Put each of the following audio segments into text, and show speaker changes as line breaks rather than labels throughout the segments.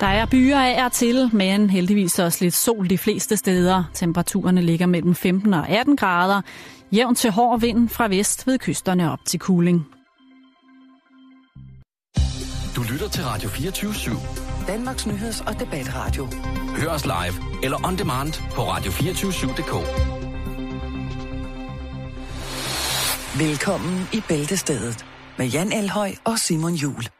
Der er byer af er til, men heldigvis også lidt sol de fleste steder. Temperaturerne ligger mellem 15 og 18 grader. Jævn til hård vind fra vest ved kysterne op til Kuling.
Du lytter til Radio 24 /7.
Danmarks nyheds- og debatradio.
Hør os live eller on demand på radio247.dk.
Velkommen i Bæltestedet med Jan Elhøj og Simon Jul.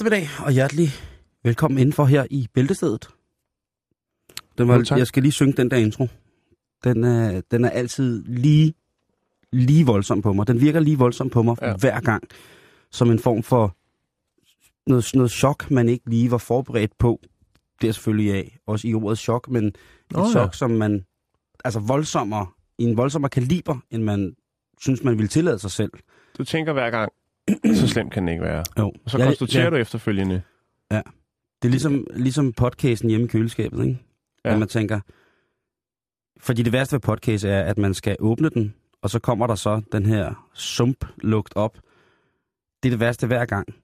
Eftermiddag og hjertelig velkommen indenfor her i Bæltestedet. Den var,
Jo,
jeg skal lige synge den der intro. Den er, den er altid lige, lige voldsom på mig. Den virker lige voldsom på mig ja. Hver gang. Som en form for noget, noget chok, man ikke lige var forberedt på. Det er selvfølgelig af, også i ordet chok, men et
Nå ja.
chok, som man, altså voldsommere, i en voldsommere kaliber, end man synes, man ville tillade sig selv.
Du tænker hver gang, så slemt kan den ikke være.
Jo.
Og så konstaterer
ja.
du efterfølgende.
Det er ligesom, ligesom podcasten hjemme i køleskabet, ikke? Ja.
Ja.
At man tænker... Fordi det værste ved podcast er, at man skal åbne den, og så kommer der så den her sump lugt op. Det er det værste hver gang.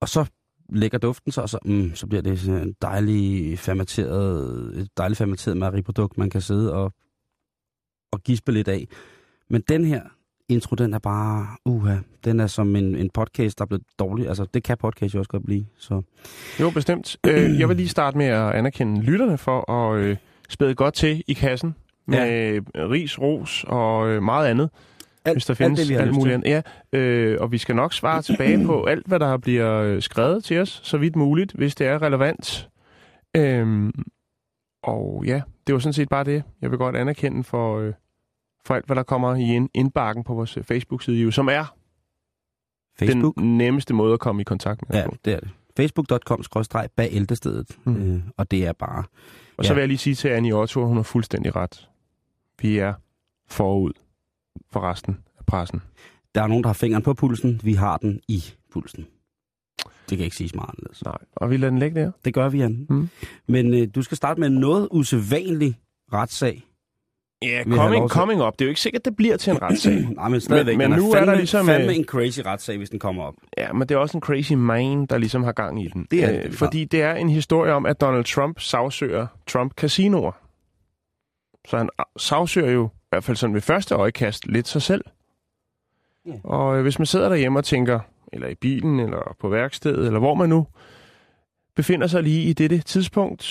Og så lægger duften så, og så, mm, så bliver det sådan en dejlig fermenteret, et dejligt fermenteret mejeriprodukt, man kan sidde og, og gispe lidt af. Men den her intro, den er bare, uha, den er som en, en podcast, der er blevet dårlig. Altså, det kan podcast jo også godt blive, så...
Jo, bestemt. Øh, jeg vil lige starte med at anerkende lytterne for at øh, spæde godt til i kassen med ja. ris, ros og øh, meget andet,
Alt,
hvis der findes
alt, det,
alt muligt andet. Ja, øh, og vi skal nok svare tilbage på alt, hvad der bliver øh, skrevet til os, så vidt muligt, hvis det er relevant. Øhm, og ja, det var sådan set bare det. Jeg vil godt anerkende for, øh, for alt, hvad der kommer i ind- indbakken på vores øh, Facebook-side, jo, som er
Facebook.
den nemmeste måde at komme i kontakt med
Ja,
på.
det er det. Facebook.com bag ældrestedet. Mm. Øh, og det er bare...
Og så
Ja.
vil jeg lige sige til Annie Otto, hun har fuldstændig ret. Vi er forud for resten af pressen.
Der er nogen, der har fingeren på pulsen. Vi har den i pulsen. Det kan ikke siges meget anderledes.
Nej. Og vi lader den ligge der.
Det gør vi, Jan.
Mm.
Men øh, du skal starte med noget usædvanlig retssag.
Ja, coming, coming up. Det er jo ikke sikkert, det bliver til en retssag.
Nej, men stadigvæk.
Men- men nu er der
fandme,
ligesom,
fandme
øh,
en crazy retssag, hvis den kommer op.
ja, men det er også en crazy man, der ligesom har gang i den.
Det er
Øh,
det er
fordi det er en historie om, at Donald Trump sagsøger Trump Casinoer. Så han sagsøger jo, i hvert fald sådan ved første øjekast, lidt sig selv.
Ja.
Og øh, hvis man sidder derhjemme og tænker, eller i bilen, eller på værkstedet, eller hvor man nu befinder sig lige i dette tidspunkt,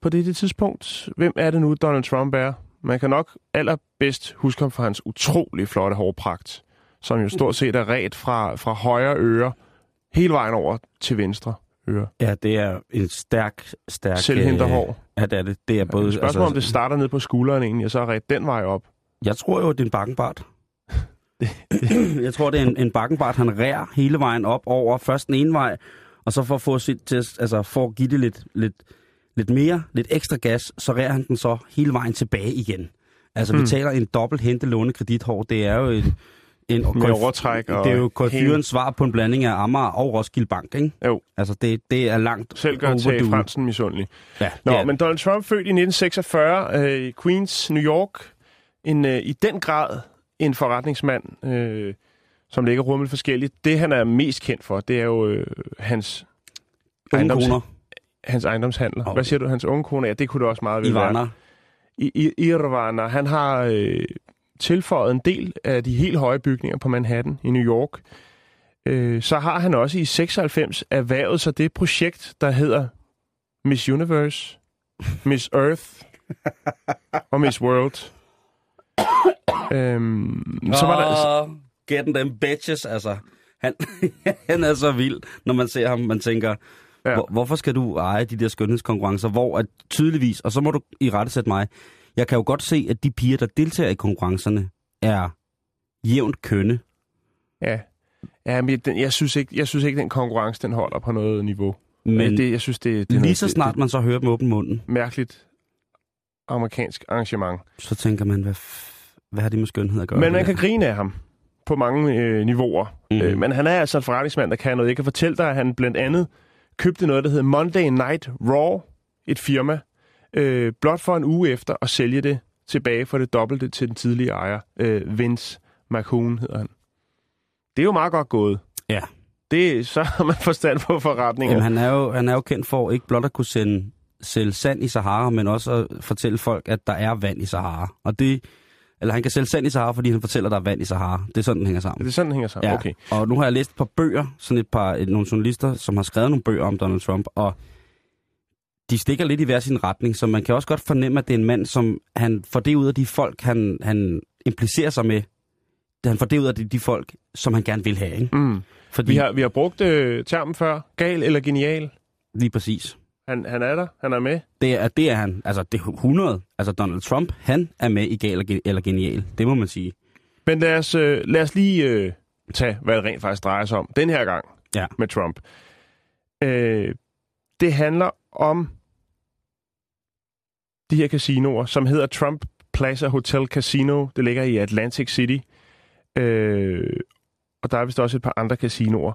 på dette tidspunkt, hvem er det nu, Donald Trump er? Man kan nok allerbedst huske ham for hans utrolig flotte hårpragt, som jo stort set er ret fra, fra højre øre hele vejen over til venstre øre.
Ja, det er en stærk, stærk...
Selvhænterhår.
Øh, ja, det er det. Det er både...
Både, Spørgsmålet om det starter ned på skulderen egentlig, og så er ret den vej op.
Jeg tror jo, det er en bakkenbart. jeg tror, det er en, en bakkenbart, han rærer hele vejen op over først den ene vej, og så for at få sit til, altså for at give det lidt, lidt, lidt mere, lidt ekstra gas, så rærer han den så hele vejen tilbage igen. Altså, vi
Hmm.
taler en dobbelt hente låne kredithår. Det er jo en, en
Med overtræk og
Det er jo KF'erens svar på en blanding af Amager og Roskilde Bank, ikke?
Jo.
Altså, det, det er langt
Selv gør Tage. Fransen misundelig.
Ja,
Nå,
er
men Donald Trump født i 1946 øh, i Queens, New York. En, øh, I den grad en forretningsmand, øh, som ligger rummet forskelligt. Det, han er mest kendt for, det er jo øh, hans, ejendoms, hans ejendomshandler.
Okay.
Hvad siger du? Hans unge kone? Ja, det kunne det også meget vel
Ivana.
være. I, I, Irvana. Han har øh, tilføjet en del af de helt høje bygninger på Manhattan i New York. Øh, så har han også i 96 erhvervet sig det projekt, der hedder Miss Universe, Miss Earth og Miss World. øhm, så var der...
Åh, getting them bitches, altså. Han, han er så vild, når man ser ham. Man tænker,
Ja.
hvor, hvorfor skal du eje de der skønhedskonkurrencer, hvor at tydeligvis, og så må du i rette sætte mig, jeg kan jo godt se, at de piger, der deltager i konkurrencerne, er jævnt kønne.
Ja, ja men den, jeg, synes ikke, jeg synes ikke, den konkurrence den holder på noget niveau.
Men
Men det, jeg synes, det, det er
lige så snart
det,
man så hører dem åbne munden,
mærkeligt amerikansk arrangement.
så tænker man, hvad hvad har det med skønhed at gøre?
Men man kan grine af ham på mange øh, niveauer. Mm. Øh, men han er altså en forretningsmand, der kan noget. Jeg kan fortælle dig, at han blandt andet købte noget, der hedder Monday Night Raw, et firma, øh, blot for en uge efter at sælge det tilbage for det dobbelte til den tidlige ejer. Øh, Vince McCoon hedder han. Det er jo meget godt gået.
Ja.
Det, så har man forstand på forretninger.
Jamen, han, er jo, han er jo kendt for ikke blot at kunne sende, sælge sand i Sahara, men også at fortælle folk, at der er vand i Sahara. Og det, eller han kan sælge sand i Sahara, fordi han fortæller, at der er vand i Sahara. Det er sådan, den hænger sammen.
Det er sådan, det hænger sammen.
Ja.
Okay.
Og nu har jeg læst et par bøger, sådan et par et, nogle journalister, som har skrevet nogle bøger om Donald Trump, og de stikker lidt i hver sin retning, så man kan også godt fornemme, at det er en mand, som han får det ud af de folk, han, han implicerer sig med. Han får det ud af de, de folk, som han gerne vil have. Ikke?
Mm.
Fordi,
Vi, har, vi har brugt øh, termen før. Gal eller genial.
Lige præcis.
Han, han er der. Han er med.
Det er, det er han. Altså, det er 100. Altså, Donald Trump, han er med i gal eller, eller genial. Det må man sige.
Men lad os, øh, lad os lige øh, tage, hvad det rent faktisk drejer sig om den her gang
Ja.
med Trump. Øh, det handler om de her casinoer, som hedder Trump Plaza Hotel Casino. Det ligger i Atlantic City. Øh, og der er vist også et par andre casinoer.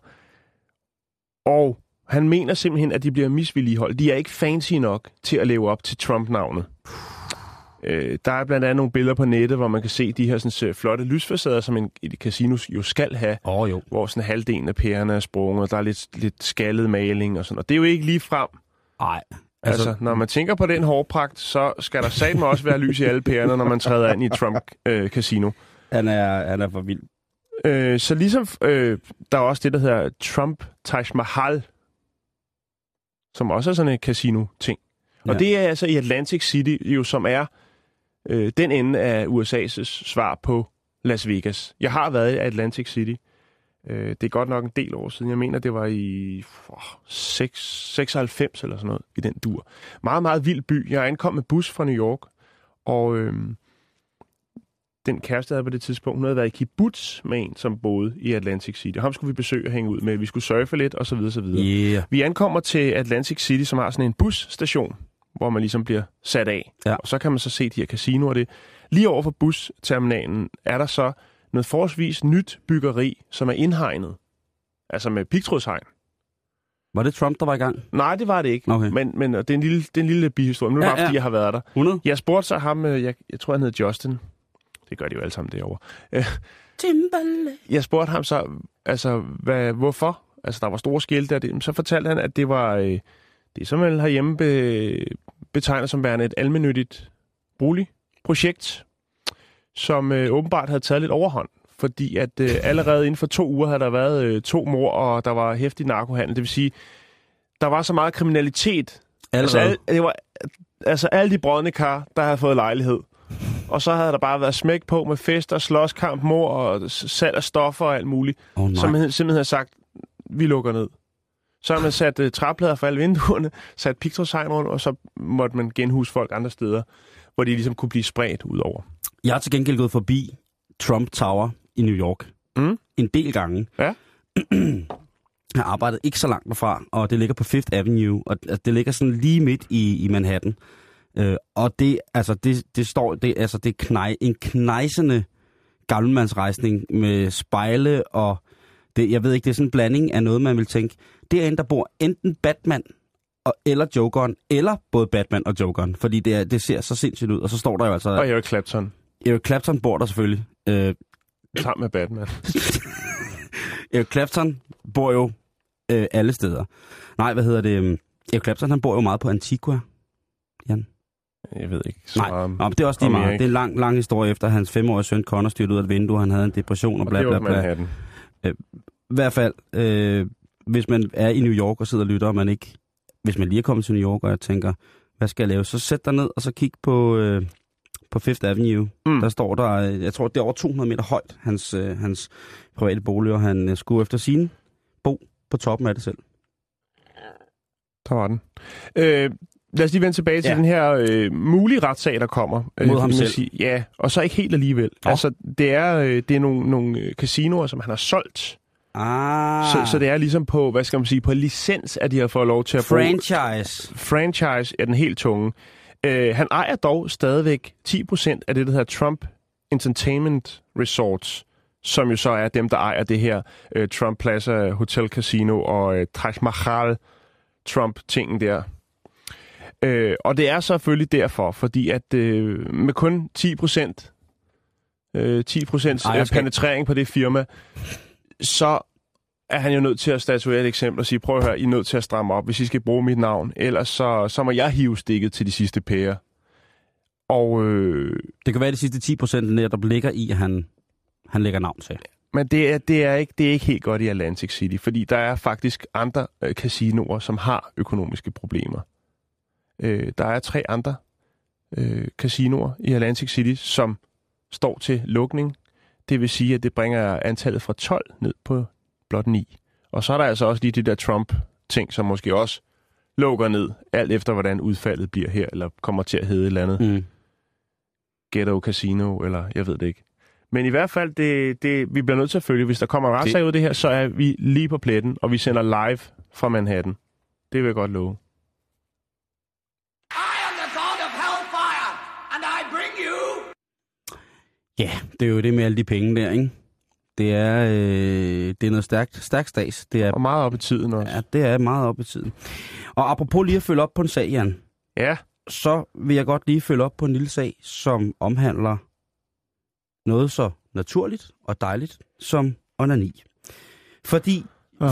Og han mener simpelthen, at de bliver misvilligeholdt. De er ikke fancy nok til at leve op til Trump-navnet. Øh, der er blandt andet nogle billeder på nettet, hvor man kan se de her sådan, øh, flotte lysfacader, som en, et casino jo skal have,
oh, jo.
hvor sådan halvdelen af pærerne er sprunget, og der er lidt, lidt skaldet maling og sådan. Og det er jo ikke lige frem.
Nej.
Altså, altså, når man tænker på den hårpragt, så skal der satme også være lys i alle pærerne, når man træder ind i et Trump-casino.
han er, han er for vild.
Øh, så ligesom øh, der er også det, der hedder Trump Taj Mahal, som også er sådan en casino-ting. Og
Ja.
det er altså i Atlantic City, jo, som er øh, den ende af USA's svar på Las Vegas. Jeg har været i Atlantic City. Øh, det er godt nok en del år siden. Jeg mener, det var i oh, 6, 96 eller sådan noget, i den dur. Meget, meget vild by. Jeg ankom med bus fra New York, og øh, den kæreste, jeg havde på det tidspunkt, hun havde været i kibbutz med en, som boede i Atlantic City. Ham skulle vi besøge og hænge ud med. Vi skulle surfe lidt, og så videre, så videre.
Yeah.
Vi ankommer til Atlantic City, som har sådan en busstation, hvor man ligesom bliver sat af.
Ja.
Og så kan man så se de her casinoer. Det. Lige over for busterminalen er der så noget forholdsvis nyt byggeri, som er indhegnet. Altså med pigtrådshegn.
Var det Trump, der var i gang?
Nej, det var det ikke.
Okay.
Men, men det, er en lille, det er en lille bihistorie. Men nu er det
Ja,
bare, fordi
ja.
jeg har været der.
100?
Jeg spurgte så ham, øh, jeg, jeg tror, han hed Justin. Det gør de jo alle sammen derovre.
Timberlake.
jeg spurgte ham så, altså, hvad, hvorfor? Altså, der var store skilte, og det, så fortalte han, at det var, øh, det som man herhjemme be, betegner som værende et almennyttigt boligprojekt, som øh, åbenbart havde taget lidt overhånd. Fordi at øh, allerede inden for to uger havde der været øh, to mor, og der var hæftig narkohandel. Det vil sige, der var så meget kriminalitet. Altså,
Allerede.
al, det var, altså alle de brødne kar, der havde fået lejlighed. Og så havde der bare været smæk på med fester, slåskamp, mor og salg af stoffer og alt muligt.
Oh, nej.
som simpelthen har sagt, vi lukker ned. Så har man sat uh, træplader for alle vinduerne, sat pigtrådshegn rundt, og så måtte man genhuse folk andre steder, hvor de ligesom kunne blive spredt ud over.
Jeg har til gengæld gået forbi Trump Tower i New York.
Mm.
En del gange.
Ja.
Jeg har arbejdet ikke så langt derfra, og det ligger på Fifth Avenue, og det ligger sådan lige midt i, i Manhattan. Øh, og det, altså, det, det står, det, altså, det er knej, en knejsende gammelmandsrejsning med spejle, og det, jeg ved ikke, det er sådan en blanding af noget, man vil tænke. Derinde, der bor enten Batman og, eller Jokeren, eller både Batman og Jokeren, fordi det, er, det ser så sindssygt ud. Og så står der jo altså,
Og Eric Clapton,
Eric Clapton bor der selvfølgelig. Øh,
sammen med Batman.
Eric Clapton bor jo øh, alle steder. Nej, hvad hedder det? øhm, Eric Clapton, han bor jo meget på Antigua. Jan.
Jeg ved ikke så
Nej,
meget om...
Men det er også lige
om
meget. Det er en lang, lang historie efter, at hans femårige søn Connor styrte ud af et vindue, han havde en depression og bla bla bla.
Manhattan.
I hvert fald, øh, hvis man er i New York og sidder og lytter, og man ikke... Hvis man lige er kommet til New York, og jeg tænker, hvad skal jeg lave? Så sæt dig ned og så kig på, øh, på Fifth Avenue.
Mm.
Der står der, øh, jeg tror, det er over 200 meter højt, hans, øh, hans private bolig, og han øh, skulle efter sin bo på toppen af det selv.
Der var den. Øh, lad os lige vende tilbage til
Ja.
den her øh, mulige retssag, der kommer. Øh,
Mod ham selv.
Sige. Ja, og så ikke helt alligevel.
Nå.
Altså, det er, øh, det er nogle, nogle øh, casinoer, som han har solgt.
Ah,
Så, så det er ligesom på, hvad skal man sige, på licens, at de har fået lov til at bruge...
franchise.
Franchise er den helt tunge. Øh, han ejer dog stadigvæk 10% af det, der hedder Trump Entertainment Resorts, som jo så er dem, der ejer det her øh, Trump Plaza Hotel Casino og øh, Taj Mahal Trump-tingen der. Øh, og det er selvfølgelig derfor, fordi at øh, med kun 10 procent øh, 10 procent
Ejerskab.
penetrering på det firma, så er han jo nødt til at statuere et eksempel og sige, prøv at høre, I er nødt til at stramme op, hvis I skal bruge mit navn. Ellers så, så må jeg hive stikket til de sidste pærer. Og, øh,
Det kan være de sidste 10 procent netop ligger i, at han, han lægger navn til.
men det er, det, er ikke, det er ikke helt godt i Atlantic City, fordi der er faktisk andre øh, casinoer, som har økonomiske problemer. Øh, der er tre andre øh, casinoer i Atlantic City, som står til lukning. Det vil sige, at det bringer antallet fra 12 ned på blot 9. Og så er der altså også lige de der Trump-ting, som måske også lukker ned, alt efter hvordan udfaldet bliver her, eller kommer til at hedde et eller andet
Mm.
ghetto casino, eller jeg ved det ikke. Men i hvert fald, det, det, vi bliver nødt til at følge. Hvis der kommer en retssag ud af det her, så er vi lige på pletten, og vi sender live fra Manhattan. Det vil jeg godt love.
I am the god of hellfire, and I bring you.
Ja, det er jo det med alle de penge der, ikke? Det er, øh, det er noget stærkt, stærkt stats. Det er,
Og meget op i tiden også.
ja, det er meget op i tiden. Og apropos lige at følge op på en sag, Jan,
Ja,
så vil jeg godt lige følge op på en lille sag, som omhandler noget så naturligt og dejligt som onani. Fordi,
oh,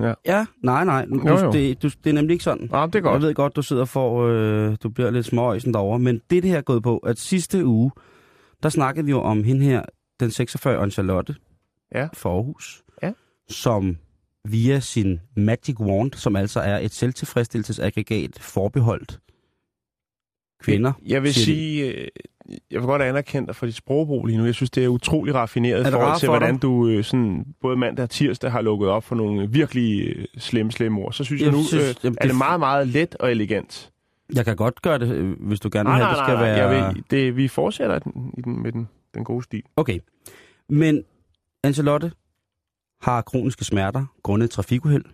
ja.
ja, nej, nej, du,
Jo, jo.
Det, du, det er nemlig ikke sådan.
Ah, det er godt.
Jeg ved godt, du sidder for, øh, du bliver lidt småøjsen derovre, men det, det her er gået på, at sidste uge, der snakkede vi jo om hende her, den 46 Charlotte
Ja.
for Aarhus,
Ja.
som via sin Magic Wand, som altså er et selvtilfredsstillelsesaggregat forbeholdt kvinder.
Jeg vil sige, øh, jeg vil godt anerkende dig for dit sprogbrug lige nu. Jeg synes, det er utrolig raffineret i forhold til,
for
hvordan
dig?
du øh, sådan, både mandag og tirsdag har lukket op for nogle virkelig øh, slemme, slemme ord. Så synes jeg,
Jeg
nu,
synes,
øh,
jamen,
er det
det-
meget, meget let og elegant.
Jeg kan godt gøre det, øh, hvis du gerne vil have, det skal
nej, nej.
være...
Jeg vil, det, vi fortsætter den, i den, med den, den gode stil.
Okay. Men Ancelotte har kroniske smerter grundet et trafikuheld.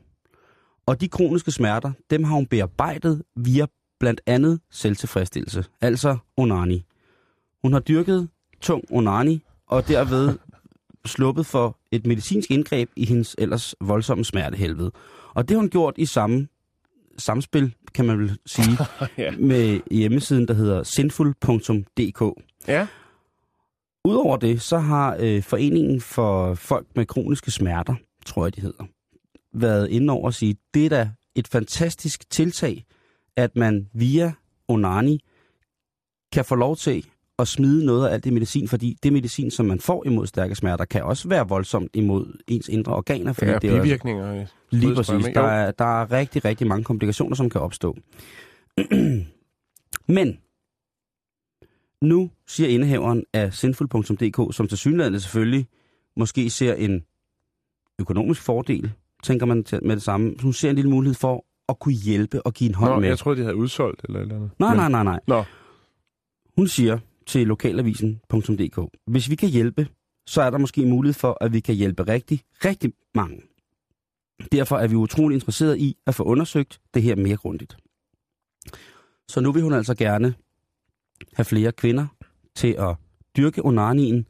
Og de kroniske smerter, dem har hun bearbejdet via blandt andet selvtilfredsstillelse, altså onani. Hun har dyrket tung onani, og derved sluppet for et medicinsk indgreb i hendes ellers voldsomme smertehelvede. Og det har hun gjort i samme samspil, kan man vel sige,
Ja.
med hjemmesiden, der hedder sinful.dk.
Ja.
Udover det, så har øh, Foreningen for Folk med Kroniske Smerter, tror jeg de hedder, været inde over at sige, det er da et fantastisk tiltag, at man via Onani kan få lov til at smide noget af alt det medicin, fordi det medicin, som man får imod stærke smerter, kan også være voldsomt imod ens indre organer, fordi
Ja,
det er
bivirkninger. øh,
Lige præcis. Der er, der er rigtig, rigtig mange komplikationer, som kan opstå. Men nu siger indehaveren af sinful.dk, som til synligheden selvfølgelig måske ser en økonomisk fordel, tænker man med det samme. Hun ser en lille mulighed for at kunne hjælpe og give en hånd
Nå,
med.
jeg troede, de havde udsolgt eller eller andet.
Nej, nej, nej, nej.
Nå,
Hun siger til lokalavisen.dk, hvis vi kan hjælpe, så er der måske mulighed for, at vi kan hjælpe rigtig, rigtig mange. Derfor er vi utrolig interesserede i at få undersøgt det her mere grundigt. Så nu vil hun altså gerne have flere kvinder til at dyrke onanien,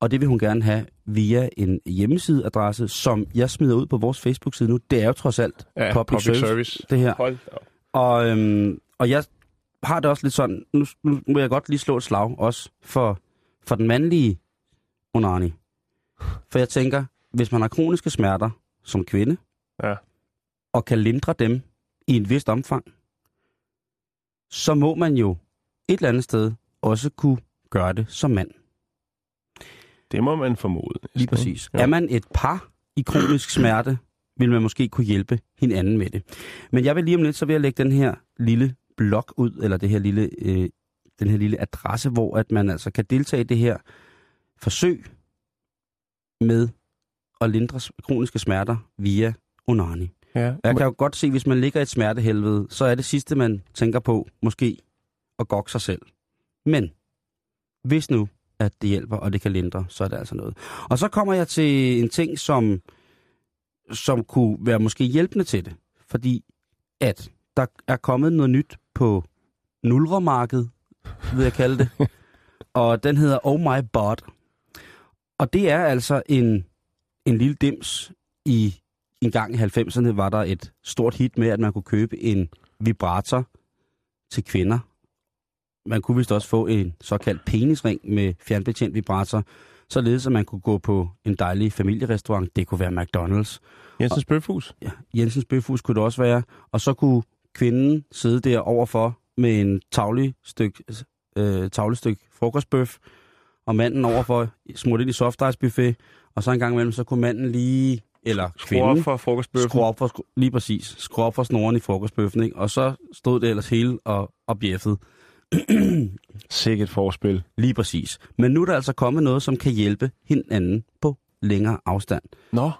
og det vil hun gerne have via en hjemmesideadresse, som jeg smider ud på vores Facebook-side nu. Det er jo trods alt
ja,
public,
public,
service,
service.
det her.
Hold op.
Og, øhm, og jeg har det også lidt sådan, nu, nu må jeg godt lige slå et slag også for, for den mandlige onani. For jeg tænker, hvis man har kroniske smerter som kvinde,
Ja.
og kan lindre dem i et vist omfang, så må man jo et eller andet sted også kunne gøre det som mand.
Det må man formode.
Lige præcis.
Ja.
Er man et par i kronisk smerte, vil man måske kunne hjælpe hinanden med det. Men jeg vil lige om lidt, så vil jeg lægge den her lille blog ud, eller det her lille, øh, den her lille adresse, hvor at man altså kan deltage i det her forsøg med at lindre kroniske smerter via onani.
Ja.
Jeg kan jo godt se, hvis man ligger i et smertehelvede, så er det sidste, man tænker på, måske at gokke sig selv. Men hvis nu, at det hjælper, og det kan lindre, så er det altså noget. Og så kommer jeg til en ting, som, som kunne være måske hjælpende til det. Fordi at der er kommet noget nyt på nulremarkedet, vil jeg kalde det. Og den hedder Oh My Bot. Og det er altså en, en lille dims. I en gang i 90'erne var der et stort hit med, at man kunne købe en vibrator til kvinder. Man kunne vist også få en såkaldt penisring med fjernbetjent vibrator, således at man kunne gå på en dejlig familierestaurant. Det kunne være McDonald's.
Jensens Bøfhus.
Ja, Jensens Bøfhus kunne det også være. Og så kunne kvinden sidde der overfor med en tavlig styk, øh, tavlestykke frokostbøf, og manden overfor smurt ind i soft ice buffet, og så en gang imellem, så kunne manden lige, eller
Skruer op
kvinden,
for frokostbøffen.
skrue op for, skru- lige præcis, skrue op for snoren i frokostbøffen, ikke? og så stod det ellers hele og, og bjeffede.
Sikkert forspil.
Lige præcis. Men nu er der altså kommet noget, som kan hjælpe hinanden på længere afstand.
Nå.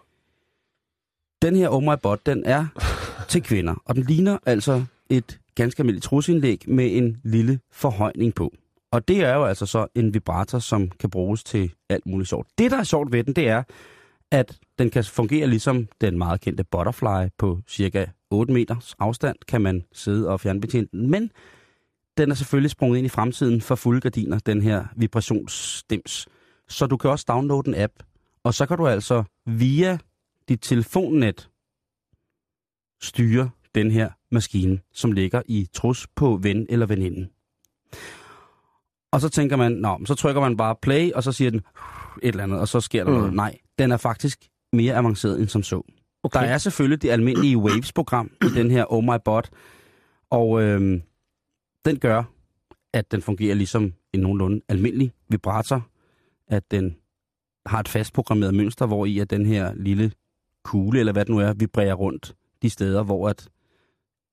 Den her Oh My Bot, den er til kvinder, og den ligner altså et ganske almindeligt trusindlæg med en lille forhøjning på. Og det er jo altså så en vibrator, som kan bruges til alt muligt sjovt. Det, der er sjovt ved den, det er, at den kan fungere ligesom den meget kendte Butterfly på cirka 8 meters afstand, kan man sidde og fjernbetjene den. Men den er selvfølgelig sprunget ind i fremtiden for fulde gardiner, den her vibrationsstems. Så du kan også downloade en app, og så kan du altså via dit telefonnet styre den her maskine, som ligger i trus på ven eller veninden. Og så tænker man, nå, så trykker man bare play, og så siger den et eller andet, og så sker der
Mm.
noget. Nej, den er faktisk mere avanceret end som så. Okay. Der er selvfølgelig det almindelige Waves-program i den her Oh My Bot, og øhm, den gør, at den fungerer ligesom en nogenlunde almindelig vibrator, at den har et fast programmeret mønster, hvor i at den her lille kugle, eller hvad det nu er, vibrerer rundt de steder, hvor at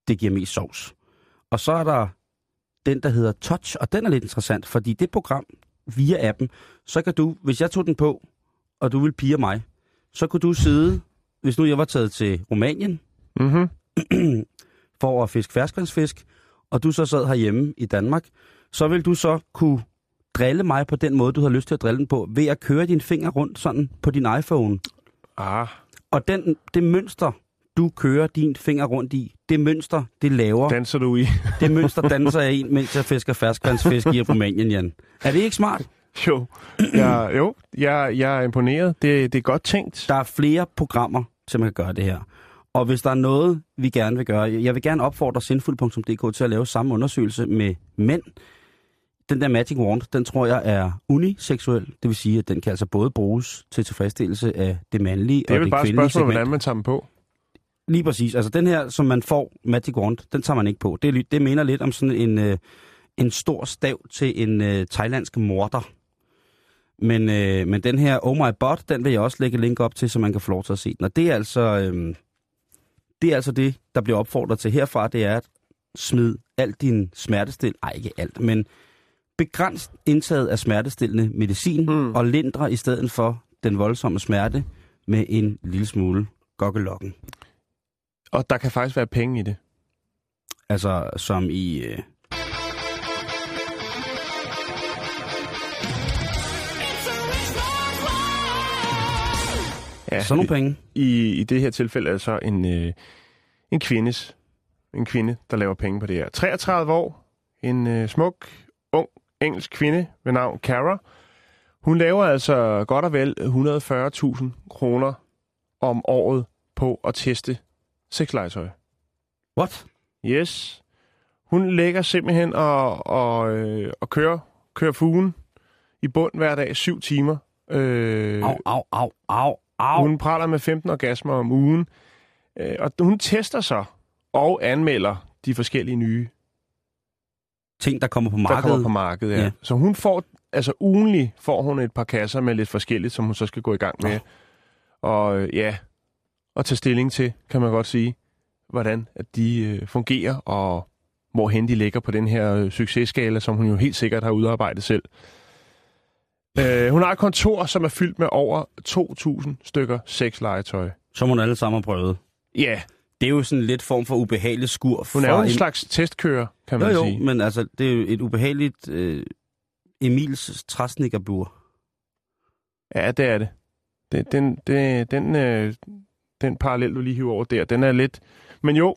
det giver mest sovs. Og så er der den, der hedder Touch, og den er lidt interessant, fordi det program via appen, så kan du, hvis jeg tog den på, og du vil pige mig, så kunne du sidde, hvis nu jeg var taget til Rumænien,
Mm-hmm.
for at fiske ferskvandsfisk, og du så sad herhjemme i Danmark, så vil du så kunne drille mig på den måde, du har lyst til at drille den på, ved at køre din finger rundt sådan på din iPhone.
Ah.
Og den, det mønster, du kører din finger rundt i, det mønster, det laver,
Danser du i?
det mønster danser jeg i, mens jeg fisker ferskvandsfisk i Rumænien, Jan. Er det ikke smart?
jo. Jeg, jo, jeg, jeg er imponeret. Det, det er godt tænkt.
Der er flere programmer, til man kan gøre det her. Og hvis der er noget, vi gerne vil gøre, jeg vil gerne opfordre sinfuld.dk til at lave samme undersøgelse med mænd. Den der Magic Wand, den tror jeg er uniseksuel. Det vil sige, at den kan altså både bruges til tilfredsstillelse af det mandlige
Det er
og
vel
det
bare et
kvindelige
spørgsmål,
segment.
hvordan man tager dem på.
Lige præcis. Altså den her, som man får, Magic Wand, den tager man ikke på. Det, det minder lidt om sådan en, øh, en stor stav til en øh, thailandsk morter. Men, øh, men den her Oh My Bot, den vil jeg også lægge link op til, så man kan få lov til at se den. Og det er altså, øh, det, er altså det, der bliver opfordret til herfra, det er at smide alt din smertestil, ej ikke alt, men begræns indtaget af smertestillende medicin,
mm.
og lindre i stedet for den voldsomme smerte med en lille smule gokkelokken.
Og der kan faktisk være penge i det.
Altså som i... Øh,
Ja,
sådan nogle penge.
I, I det her tilfælde er det så en, øh, en kvindes, en kvinde, der laver penge på det her. 33 år, en øh, smuk, ung, engelsk kvinde ved navn Cara. Hun laver altså godt og vel 140.000 kroner om året på at teste sexlegetøj.
What?
Yes. Hun lægger simpelthen og, og, øh, og kører, kører fugen i bund hver dag, syv timer. Øh,
Au, au, au, au, au.
hun praler med 15 orgasmer om ugen. Øh, og hun tester så og anmelder de forskellige nye,
Ting, der kommer på
der
markedet.
kommer på markedet. Ja.
Ja.
Så hun får, altså ugenlig får hun et par kasser med lidt forskelligt, som hun så skal gå i gang med. Og øh, ja, og tage stilling til, kan man godt sige, hvordan at de øh, fungerer, og hvorhen de ligger på den her øh, successkala, som hun jo helt sikkert har udarbejdet selv. Øh, hun har et kontor, som er fyldt med over 2.000 stykker sexlegetøj.
Som hun alle sammen har prøvet.
Ja,
Det er jo sådan lidt form for ubehagelig skur.
hun er jo en slags testkører, kan man
Jo, jo,
sige.
men altså, det er jo et ubehageligt øh, Emils træsnikerbur.
Ja, det er det. det den, det, den, øh, den parallel, du lige hiver over der, den er lidt... Men jo,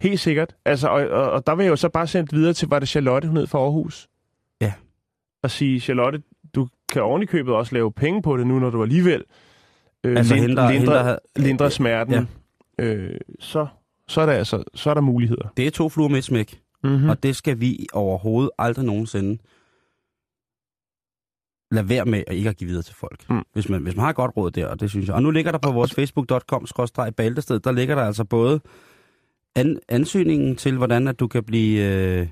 helt sikkert. Altså, og, og, og der vil jeg jo så bare sende videre til, var det Charlotte, hun hed fra Aarhus?
Ja.
og sige, Charlotte, du kan oven købet også lave penge på det nu, når du alligevel øh,
Altså,
lind,
hindre-
lindrer smerten. Ja. Øh, så, så, er der altså, så er der muligheder.
Det er to fluer med et smæk,
Mm-hmm.
mm. og det skal vi overhovedet aldrig nogensinde lade være med at ikke at give videre til folk.
Mm.
Mm. Hvis, man, hvis man har godt råd der, og det synes jeg. Og nu ligger der på vores facebook.com-baltested, der ligger der altså både an, ansøgningen til, hvordan at du kan blive øh,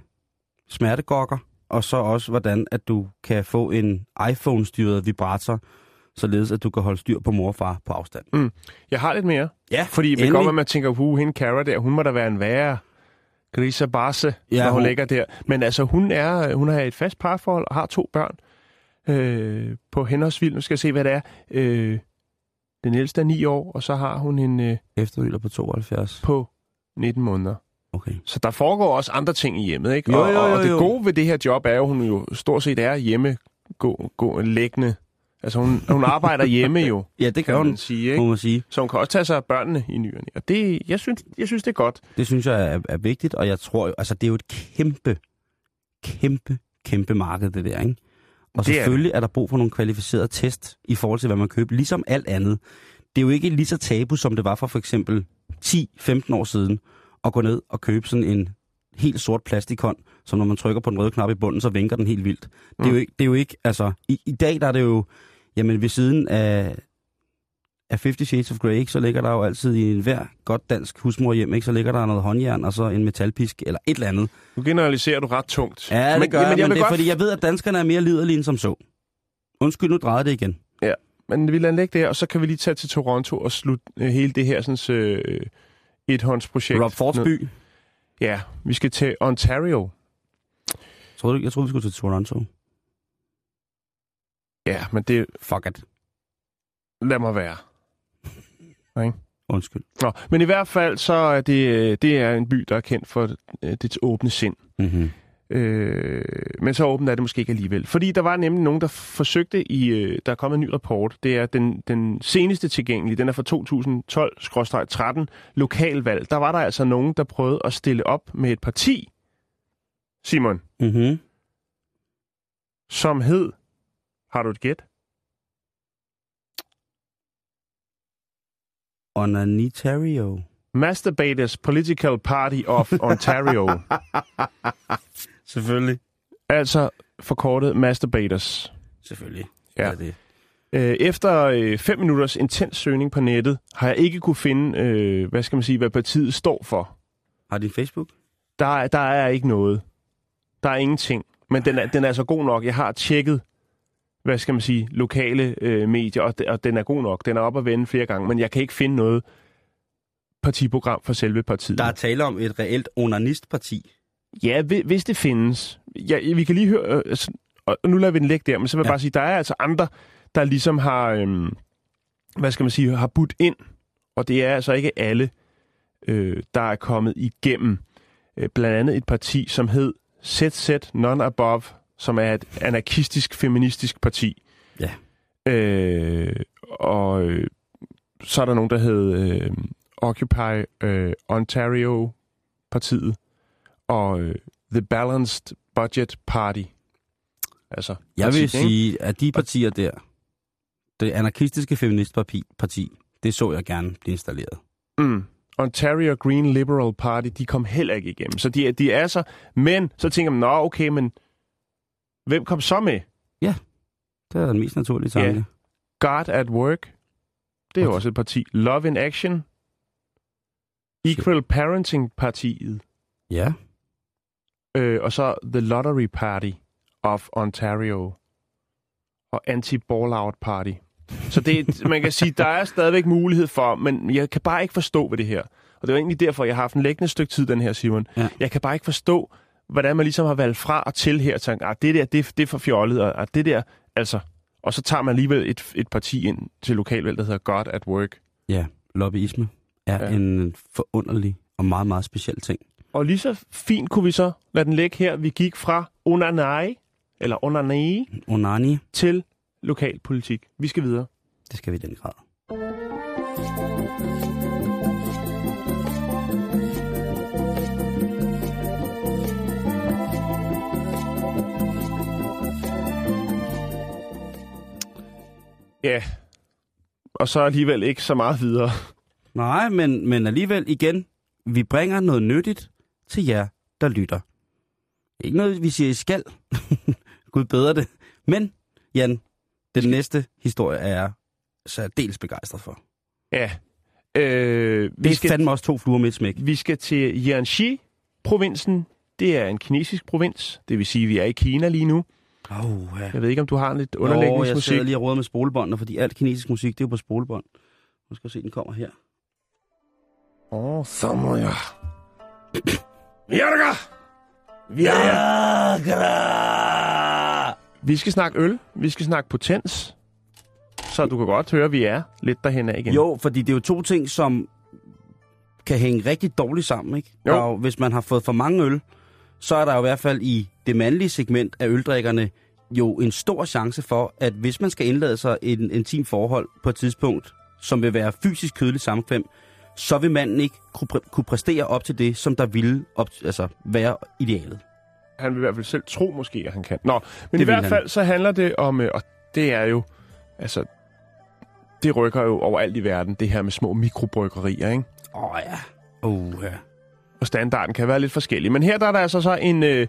smertegokker, og så også, hvordan at du kan få en iPhone-styret vibrator, således at du kan holde styr på mor og far på afstand.
Jeg har lidt mere.
Ja,
Fordi det kan
endelig.
godt være, at man tænker, huh, hende Cara der, hun må da være en værre Grisa Barse, ja,
Ja,
når hun,
hun-
ligger der. Men altså, hun, er, hun har et fast parforhold og har to børn øh, på henholdsvis, nu skal jeg se, hvad det er. Øh, den ældste er 9 år, og så har hun en øh,
Eftermiddag på 72.
på 19 måneder.
Okay.
Så der foregår også andre ting i hjemmet, ikke?
Jo,
og,
jo,
og,
jo,
og det
jo.
gode ved det her job er jo, at hun jo stort set er hjemme gå, gå, læggende. Altså, hun, hun arbejder hjemme jo,
Ja, det
kan
hun,
man sige, ikke?
må man sige.
Så hun kan også tage sig af børnene i nyerne. Og det, jeg synes, jeg synes, det er godt.
Det synes jeg er, er vigtigt, og jeg tror altså det er jo et kæmpe, kæmpe, kæmpe marked, det der, ikke? Og selvfølgelig er, er der brug for nogle kvalificerede test i forhold til, hvad man køber, ligesom alt andet. Det er jo ikke lige så tabu, som det var for for eksempel 10-15 år siden, at gå ned og købe sådan en helt sort plastikhånd, som når man trykker på den røde knap i bunden, så vinker den helt vildt. Det, er
Mm.
jo ikke, det er jo ikke, altså, i, i dag der er det jo, jamen ved siden af, af 50 Shades of Grey, ikke, så ligger der jo altid i en hver godt dansk husmorhjem, ikke, så ligger der noget håndjern og så en metalpisk eller et eller andet.
Nu generaliserer du ret tungt.
Ja, det
men,
gør jeg, men,
jeg
men det er
godt,
fordi, jeg ved, at danskerne er mere liderlige end som så. Undskyld, nu drejer det igen.
Men vi lader den ligge der, og så kan vi lige tage til Toronto og slutte øh, hele det her sådan, øh, et-håndsprojekt.
Rob Fortsby.
Ja, vi skal til Ontario.
Troede, jeg troede, vi skulle til Toronto.
Ja, men det
Fuck it.
lad mig være.
Undskyld.
Nå, men i hvert fald så er det, øh, det er en by, der er kendt for øh, dets åbne sind.
Mm-hmm.
Øh, men så åbent er det måske ikke alligevel. Fordi der var nemlig nogen, der forsøgte i... Øh, der er kommet en ny rapport. Det er den, den seneste tilgængelige. Den er fra 2012-13 lokalvalg. Der var der altså nogen, der prøvede at stille op med et parti, Simon,
Mm-hmm.
som hed... Har du et gæt?
Onanitario.
Masturbators Political Party of Ontario.
Selvfølgelig.
altså forkortet Masturbators.
Selvfølgelig.
Ja.
Er det.
Øh, efter øh, fem minutters intens søgning på nettet, har jeg ikke kunne finde, øh, hvad skal man sige, hvad partiet står for.
Har din Facebook?
Der, er- der er ikke noget. Der er ingenting. Men den er, den er altså god nok. Jeg har tjekket, hvad skal man sige, lokale øh, medier, og, og den er god nok. Den er op at vende flere gange, men jeg kan ikke finde noget partiprogram for selve partiet.
Der er tale om et reelt onanistparti.
Ja, hvi- hvis det findes. Ja, vi kan lige høre, øh, og nu lader vi den ligge der, men så vil jeg
Ja.
bare sige, der er altså andre, der ligesom har, øhm, hvad skal man sige, har budt ind, og det er altså ikke alle, øh, der er kommet igennem. Øh, blandt andet et parti, som hed ZZ None Above, som er et anarkistisk, feministisk parti.
Ja.
Øh, og øh, så er der nogen, der hed øh, Occupy øh, Ontario-partiet, og øh, The Balanced Budget Party. Altså,
Jeg
parti,
vil
ikke?
sige, at de partier der, det anarkistiske feministparti, parti, det så jeg gerne blive installeret.
Mm. Ontario Green Liberal Party, de kom heller ikke igennem. Så de, er- de er så... Men så tænker man, nå okay, men hvem kom så med?
Det er den mest naturlige tanke.
Ja. God at Work. Det er jo også et parti. Love in Action. Equal Parenting Partiet.
Ja.
Øh, og så The Lottery Party of Ontario. Og Anti-Ball-Out Party. Så det, man kan sige, der er stadigvæk mulighed for, men jeg kan bare ikke forstå ved det her. Og det var egentlig derfor, jeg har haft en læggende stykke tid, den her, Simon.
Ja.
Jeg kan bare ikke forstå, hvordan man ligesom har valgt fra og til her, og tænkt, ah, det der, det, det er for fjollet, og ah, det der, altså... Og så tager man alligevel et, et parti ind til lokalvalg, der hedder God at Work.
Ja, lobbyisme er
ja.
en forunderlig og meget, meget speciel ting.
Og lige så fint kunne vi så lade den ligge her. Vi gik fra onanai, eller onanai,
Onani,
til lokalpolitik. Vi skal videre.
det skal vi i den grad.
Ja. Og så alligevel ikke så meget videre.
Nej, men, men alligevel igen, vi bringer noget nyttigt til jer, der lytter. Ikke noget, vi siger, I skal. Gud bedre det. Men, Jan, den næste historie er jeg særdeles begejstret for.
Ja. Øh,
Det
vi,
er
skal,
fandme også to fluer med et smæk.
vi skal til Jiangxi-provinsen. Det er en kinesisk provins. Det vil sige, at vi er i Kina lige nu.
Oh, ja.
Jeg ved ikke, om du har en lidt
Nå, jeg
underlægningsmusik.
sidder lige og råder med spolebåndene, fordi alt kinesisk musik, det er jo på spolebånd. Nu skal vi se, den kommer her.
Åh, oh, så må jeg... Virker! Virker! Vi skal snakke øl. Vi skal snakke potens. Så du kan godt høre, at vi er lidt derhen af igen.
Jo, fordi det er jo to ting, som kan hænge rigtig dårligt sammen, ikke?
Jo.
Jo, hvis man har fået for mange øl, så er der jo i hvert fald i det mandlige segment af øldrikkerne jo en stor chance for, at hvis man skal indlade sig i en intim forhold på et tidspunkt, som vil være fysisk kødeligt samkvem, så vil manden ikke kunne præ- kunne præstere op til det, som der ville op, altså være idealet.
Han vil i hvert fald selv tro måske, at han kan. Nå, men
Det
i hvert
han.
fald så handler det om, øh, og det er jo, altså, det rykker jo overalt i verden, det her med små mikrobryggerier, ikke?
Åh oh, ja. Oh, ja.
Og standarden kan være lidt forskellig. Men her der er der altså så en, øh,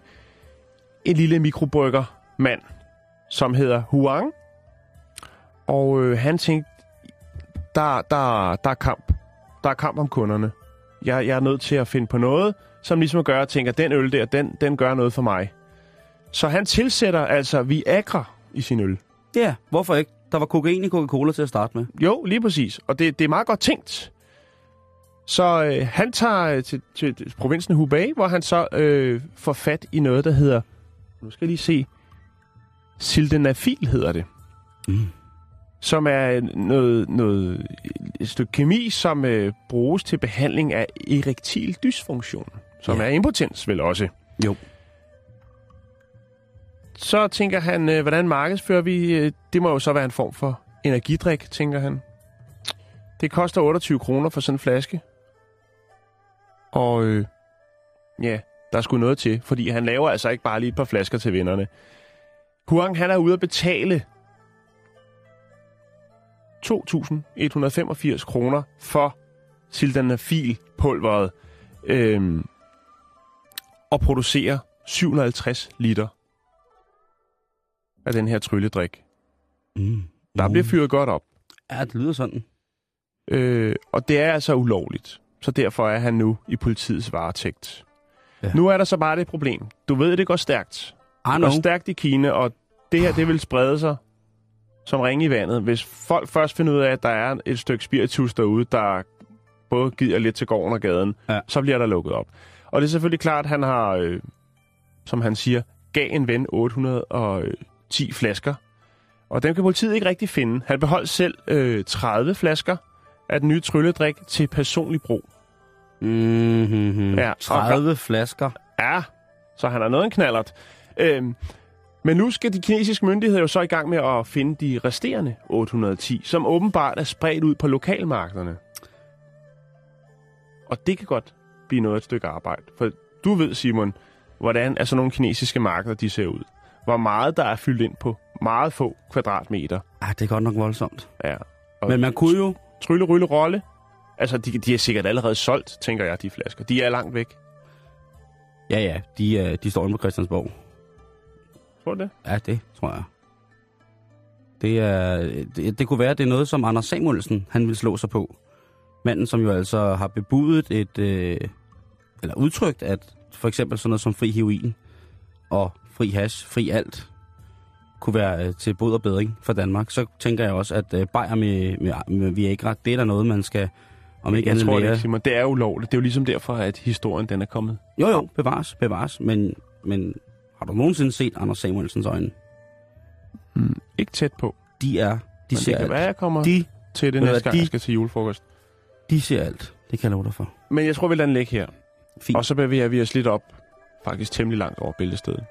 en lille mikrobryggermand, som hedder Huang. Og øh, han tænkte, der, der, der er kamp. Der er kamp om kunderne. Jeg, jeg er nødt til at finde på noget, som ligesom gør, at tænker, den øl der, den, den gør noget for mig. Så han tilsætter altså Viagra i sin øl.
Ja, hvorfor ikke? Der var kokain i Coca-Cola til at starte med.
Jo, lige præcis. Og det, det er meget godt tænkt. Så øh, han tager øh, til, til provinsen Hubei, hvor han så øh, får fat i noget, der hedder... Nu skal jeg lige se. Sildenafil hedder det.
Mm.
Som er noget, noget, et stykke kemi, som øh, bruges til behandling af erektil dysfunktion. Som
Ja.
er impotens vel også.
Jo.
Så tænker han, øh, hvordan markedsfører vi? øh, Det må jo så være en form for energidrik, tænker han. Det koster 28 kroner for sådan en flaske. Og øh, ja, der skulle noget til, fordi han laver altså ikke bare lige et par flasker til vennerne. Huang, han er ude at betale 2.185 kroner for sildenafil-pulveret og producerer 750 liter af den her trylledrik.
Mm.
Der bliver fyret godt op.
Ja, det lyder sådan.
Øh, og det er altså ulovligt. Så derfor er han nu i politiets varetægt.
Ja.
Nu er der så bare det problem. Du ved, det går stærkt.
I
Det går stærkt i Kina, og det her, det vil sprede sig som ringe i vandet. Hvis folk først finder ud af, at der er et stykke spiritus derude, der både giver lidt til gården og gaden, ja. så bliver der lukket op. Og det er selvfølgelig klart, at han har, øh, som han siger, gav en ven 810 flasker. Og dem kan politiet ikke rigtig finde. Han beholdt selv øh, 30 flasker af den nye trylledrik til personlig brug.
Mm-hmm.
Ja,
Ja, 30 flasker.
Ja, så han er noget en knallert. Øhm, men nu skal de kinesiske myndigheder jo så i gang med at finde de resterende 810, som åbenbart er spredt ud på lokalmarkederne. Og det kan godt blive noget af et stykke arbejde. For du ved, Simon, hvordan er sådan nogle kinesiske markeder de ser ud. Hvor meget der er fyldt ind på meget få kvadratmeter.
Ah, det er godt nok voldsomt.
Ja. Og
Men man kunne jo...
Trylle, rylle, rolle. Altså, de, de er sikkert allerede solgt, tænker jeg, de flasker. De er langt væk.
Ja, ja, de, øh, de står inde på Christiansborg.
Tror du det?
Ja, det tror jeg. Det, er, det, det kunne være, at det er noget, som Anders Samuelsen han vil slå sig på. Manden, som jo altså har bebudet et, øh, eller udtrykt, at for eksempel sådan noget som fri heroin og fri hash, fri alt, kunne være øh, til bod og bedring for Danmark. Så tænker jeg også, at øh, bajer med, med, med Viagra, det er der noget, man skal, om ikke
jeg
andet
tror det ikke, Simon. Det er ulovligt. Det er jo ligesom derfor, at historien den er kommet.
Jo, jo, bevares, bevares. Men, men har du nogensinde set Anders Samuelsens øjne?
Mm. Ikke tæt på.
De er, de
Men
ser
det kan være, jeg kommer
De,
til det næste gang,
de-
jeg skal til julefrokost.
de ser alt. Det kan jeg love dig for.
Men jeg tror, vi lader den ligge her.
Fint.
Og så bevæger vi os lidt op, faktisk temmelig langt over bæltestedet.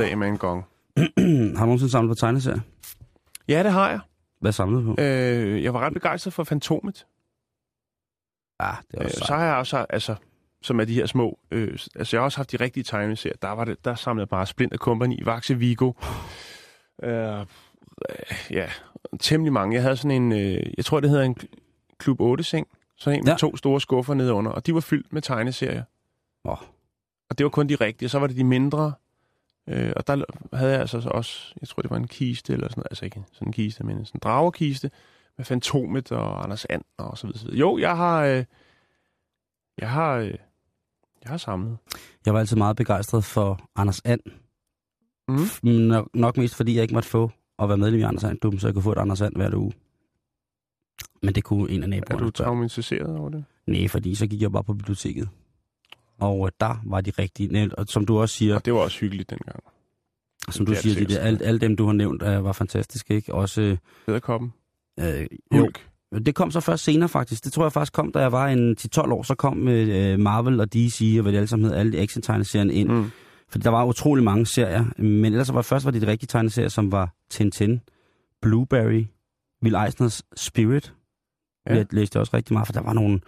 Af med en gong.
har du nogensinde samlet på tegneserier?
Ja, det har jeg.
Hvad samlede du på?
Øh, jeg var ret begejstret for Fantomet.
Ja, det er
Øh,
også
så
sejt.
har jeg også, altså, som er de her små, øh, altså jeg har også haft de rigtige tegneserier. Der, var det, der samlede jeg bare Splinter Company, Vaxe Vigo. Øh, øh, ja, temmelig mange. Jeg havde sådan en, øh, jeg tror det hedder en Klub 8-seng. Sådan en med
Ja.
to store skuffer nede under, og de var fyldt med tegneserier.
Åh.
Og det var kun de rigtige, så var det de mindre. Øh, og der havde jeg altså så også, jeg tror det var en kiste, eller sådan altså ikke sådan en kiste, men sådan en dragerkiste, med Fantomet og Anders And og så videre. så videre. Jo, jeg har, øh, jeg har, øh, jeg har samlet.
Jeg var altid meget begejstret for Anders And.
Mm.
Nok, nok mest fordi jeg ikke måtte få at være medlem i Anders And-klubben, så jeg kunne få et Anders And hver uge. Men det kunne en af
Er
naboerne.
du
spørge.
traumatiseret over det?
Nej, fordi så gik jeg bare på biblioteket. Og øh, der var de rigtige, og som du også siger,
Og det var også hyggeligt dengang.
som du
det er
siger, de
altid
der, alle, alle dem, du har nævnt, øh, var fantastiske, ikke? Også, øh,
Æderkoppen.
øh, jo,
Hulk.
det kom så først senere faktisk. Det tror jeg faktisk kom, da jeg var en 10-12 år, så kom øh, Marvel og DC, og hvad det alle sammen hed, alle de action-tegneserierne ind.
Mm.
Fordi der var utrolig mange serier, men ellers var først var det de rigtige tegneserier, som var Tintin, Blueberry, Will Eisners Spirit.
Ja.
Jeg læste også rigtig meget, for der var nogle...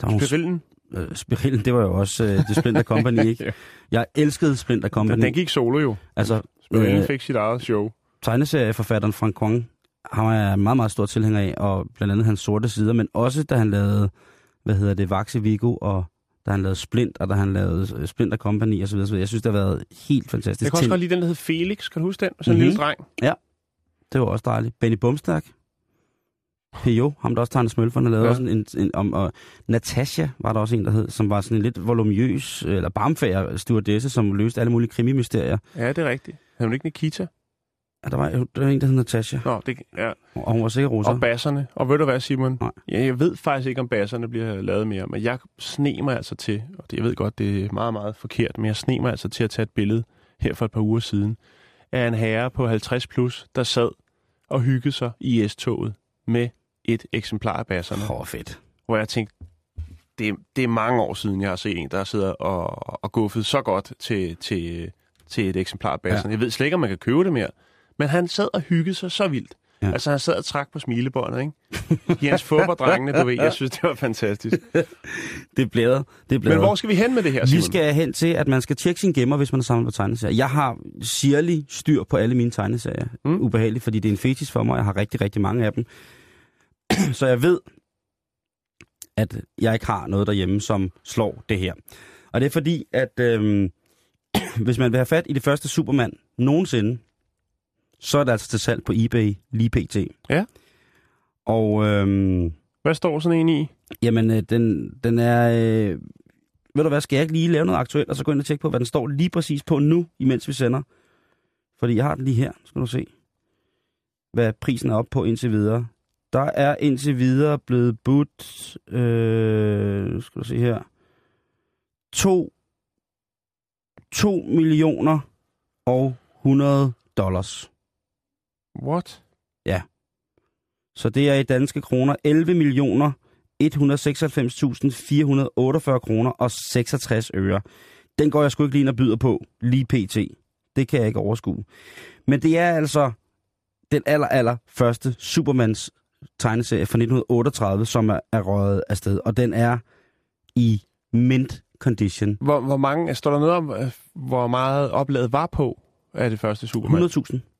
Der var nogle
Spirillen.
Øh, Spirillen, det var jo også øh, det Splinter Company, ikke?
Ja.
Jeg elskede Splinter Company.
Den, den gik solo jo.
Altså,
Spirillen
øh,
fik sit eget show.
tegneserieforfatteren Frank Kwong, han var jeg meget, meget stor tilhænger af, og blandt andet hans sorte sider, men også da han lavede, hvad hedder det, Vaxe Vigo, og da han lavede Splint, og da han lavede øh, Splinter Company og så videre, så videre. Jeg synes, det har været helt fantastisk.
Jeg kan også godt lide den, der hed Felix. Kan du huske den? Sådan en
Mhm.
lille dreng.
Det var også dejligt. Benny Bumstærk. P.O., ham der også tegner smølferne, lavede
Ja.
også en, en om, og Natasha var der også en, der hed, som var sådan en lidt voluminøs, eller barmfager stewardesse, som løste alle mulige krimimysterier.
Ja, det er rigtigt. Havde hun ikke Nikita?
Ja, der var, der var en, der hed Natasha,
Nå, det, ja.
og hun var sikkert russer.
Og basserne. Og ved du hvad, Simon?
Nej.
Ja, jeg ved faktisk ikke, om basserne bliver lavet mere, men jeg sne mig altså til, og det, jeg ved godt, det er meget, meget forkert, men jeg sne mig altså til at tage et billede her for et par uger siden af en herre på 50 plus, der sad og hyggede sig i S-toget med et eksemplar af basserne.
Åh, oh, fedt.
hvor jeg tænkte, det, det er mange år siden, jeg har set en, der sidder og, og guffet så godt til, til, til et eksemplar af basserne. Ja. Jeg ved slet ikke, om man kan købe det mere. Men han sad og hyggede sig så vildt. Ja. Altså, han sad og trak på smilebåndet, ikke? Jens Fubber-drengene, du ved. Jeg synes, det var fantastisk.
Det blæder. Det blæder.
Men hvor skal vi hen med det her, Simon?
Vi skal hen til, at man skal tjekke sin gemmer, hvis man er samlet på tegneserier. Jeg har sirlig styr på alle mine tegneserier.
Mm.
Ubehageligt, fordi det er en fetis for mig. Jeg har rigtig, rigtig mange af dem. Så jeg ved, at jeg ikke har noget derhjemme, som slår det her. Og det er fordi, at øhm, hvis man vil have fat i det første Superman nogensinde, så er det altså til salg på eBay lige pt.
Ja.
Og øhm,
Hvad står sådan en i?
Jamen, øh, den, den er... Øh, ved du hvad, skal jeg ikke lige lave noget aktuelt, og så gå ind og tjekke på, hvad den står lige præcis på nu, imens vi sender? Fordi jeg har den lige her, skal du se. Hvad prisen er op på indtil videre. Der er indtil videre blevet budt... Øh, skal du se her. 2, 2 millioner og 100 dollars.
What?
Så det er i danske kroner 11 millioner 196.448 kroner og 66 øre. Den går jeg sgu ikke lige ind og byder på, lige pt. Det kan jeg ikke overskue. Men det er altså den aller, aller første Supermans tegneserie fra 1938, som er, er røget afsted. Og den er i mint condition.
Hvor, hvor mange, står der noget om, øh, hvor meget opladet var på af det første Superman?
100.000.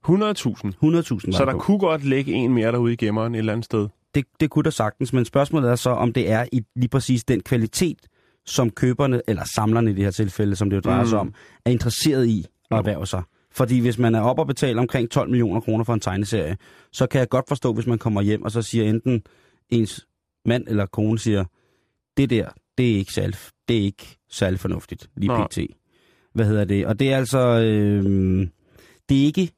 100.000.
100.000
Så der
på.
kunne godt ligge en mere derude i gemmeren et eller andet sted.
det, det kunne der sagtens, men spørgsmålet er så, om det er i lige præcis den kvalitet, som køberne, eller samlerne i det her tilfælde, som det jo drejer
Mm.
sig om, er interesseret i at erhverve sig. Fordi hvis man er oppe og betaler omkring 12 millioner kroner for en tegneserie, så kan jeg godt forstå, hvis man kommer hjem og så siger enten ens mand eller kone siger, det der, det er ikke særlig, det er ikke særlig fornuftigt, lige
Nej.
pt. Hvad hedder det? Og det er altså, øh, det er ikke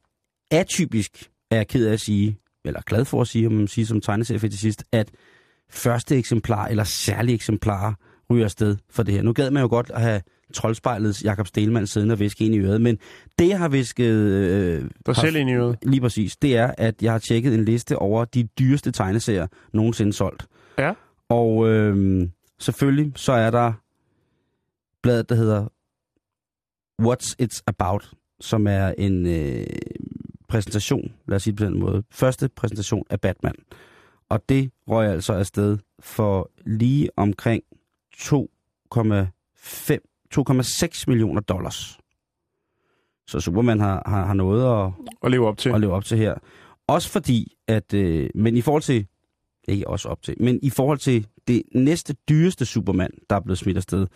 atypisk, er jeg ked af at sige, eller glad for at sige, om man siger som tegneseriefetischist, at første eksemplar eller særlige eksemplarer ryger afsted for det her. Nu gad man jo godt at have troldspejlets Jakob Stelmann siddende og viske ind i øret, men det, jeg har visket øh, har-
selv ind i øret.
lige præcis, det er, at jeg har tjekket en liste over de dyreste tegneserier nogensinde solgt.
Ja.
Og øh, selvfølgelig så er der bladet, der hedder What's It's About, som er en øh, præsentation, lad os sige det på den måde, første præsentation af Batman. Og det røg altså afsted for lige omkring 2,5 2,6 millioner dollars. Så Superman har, har, har noget at,
Og leve op til.
at leve op til her. Også fordi, at, øh, men i forhold til, ikke også op til, men i forhold til det næste dyreste Superman, der er blevet smidt afsted,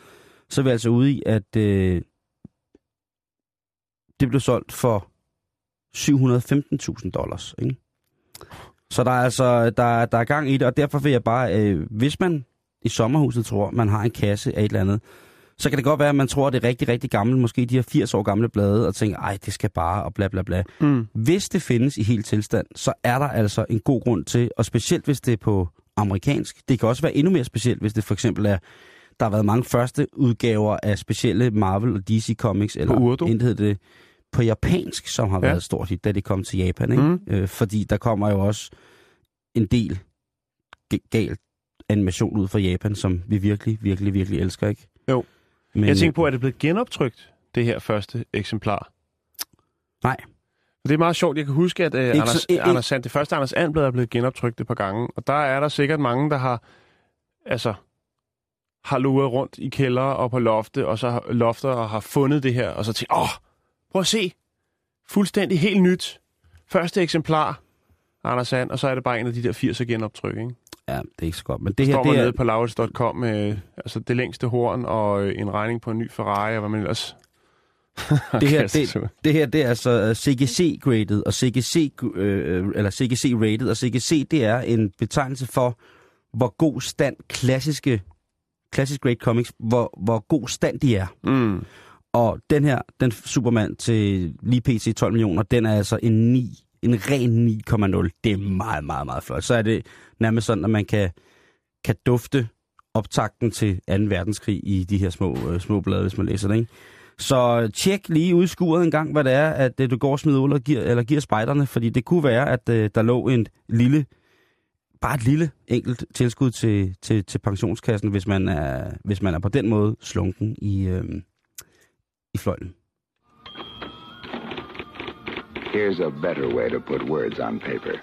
så er vi altså ude i, at øh, det blev solgt for 715.000 dollars. Ikke? Så der er altså der, der er gang i det, og derfor vil jeg bare, øh, hvis man i sommerhuset tror, man har en kasse af et eller andet, så kan det godt være, at man tror, at det er rigtig, rigtig gammelt, måske de her 80 år gamle blade, og tænker, ej, det skal bare, og bla bla bla.
Mm.
Hvis det findes i helt tilstand, så er der altså en god grund til, og specielt hvis det er på amerikansk. Det kan også være endnu mere specielt, hvis det for eksempel er, der har været mange første udgaver af specielle Marvel og DC Comics, eller
Urdu?
intet hedder det, på japansk, som har
Ja.
været stort hit, da det kom til Japan. Ikke?
Mm.
Øh, fordi der kommer jo også en del galt animation ud fra Japan, som vi virkelig, virkelig, virkelig elsker, ikke?
Jo.
Men,
Jeg tænker på, er det blevet genoptrykt, det her første eksemplar?
Nej.
Det er meget sjovt. Jeg kan huske, at uh, Anders,
så- ikke-
Anders Sand, det første Anders Andblad er blevet genoptrykt et par gange. Og der er der sikkert mange, der har, altså, har luret rundt i kælder og på lofte, og så har, lofter og har fundet det her, og så tænkt, åh, prøv at se. Fuldstændig helt nyt. Første eksemplar, Anders Sand, og så er det bare en af de der 80'er genoptryk, ikke?
Ja, det er ikke så godt. Men det
Det
her,
står
det
man
er,
nede på laurits.com med altså, det længste horn og øh, en regning på en ny Ferrari, og hvad man ellers...
det her, det, det her, det er altså CGC-graded, og CGC, øh, eller CGC-rated, og CGC, det er en betegnelse for, hvor god stand klassiske, klassisk grade comics, hvor, hvor god stand de er.
Mm.
Og den her, den Superman til lige pt. 12 millioner, den er altså en 9, en ren 9,0. Det er meget, meget, meget flot. Så er det nærmest sådan, at man kan, kan dufte optakten til 2. verdenskrig i de her små, øh, små blade, hvis man læser det, ikke? Så tjek lige udskuret en gang, hvad det er, at øh, du går og smider ud og giver, eller giver spejderne, fordi det kunne være, at øh, der lå en lille, bare et lille enkelt tilskud til, til, til pensionskassen, hvis man, er, hvis man er på den måde slunken i, øh, i fløjlen.
Here's a better way to put words on paper.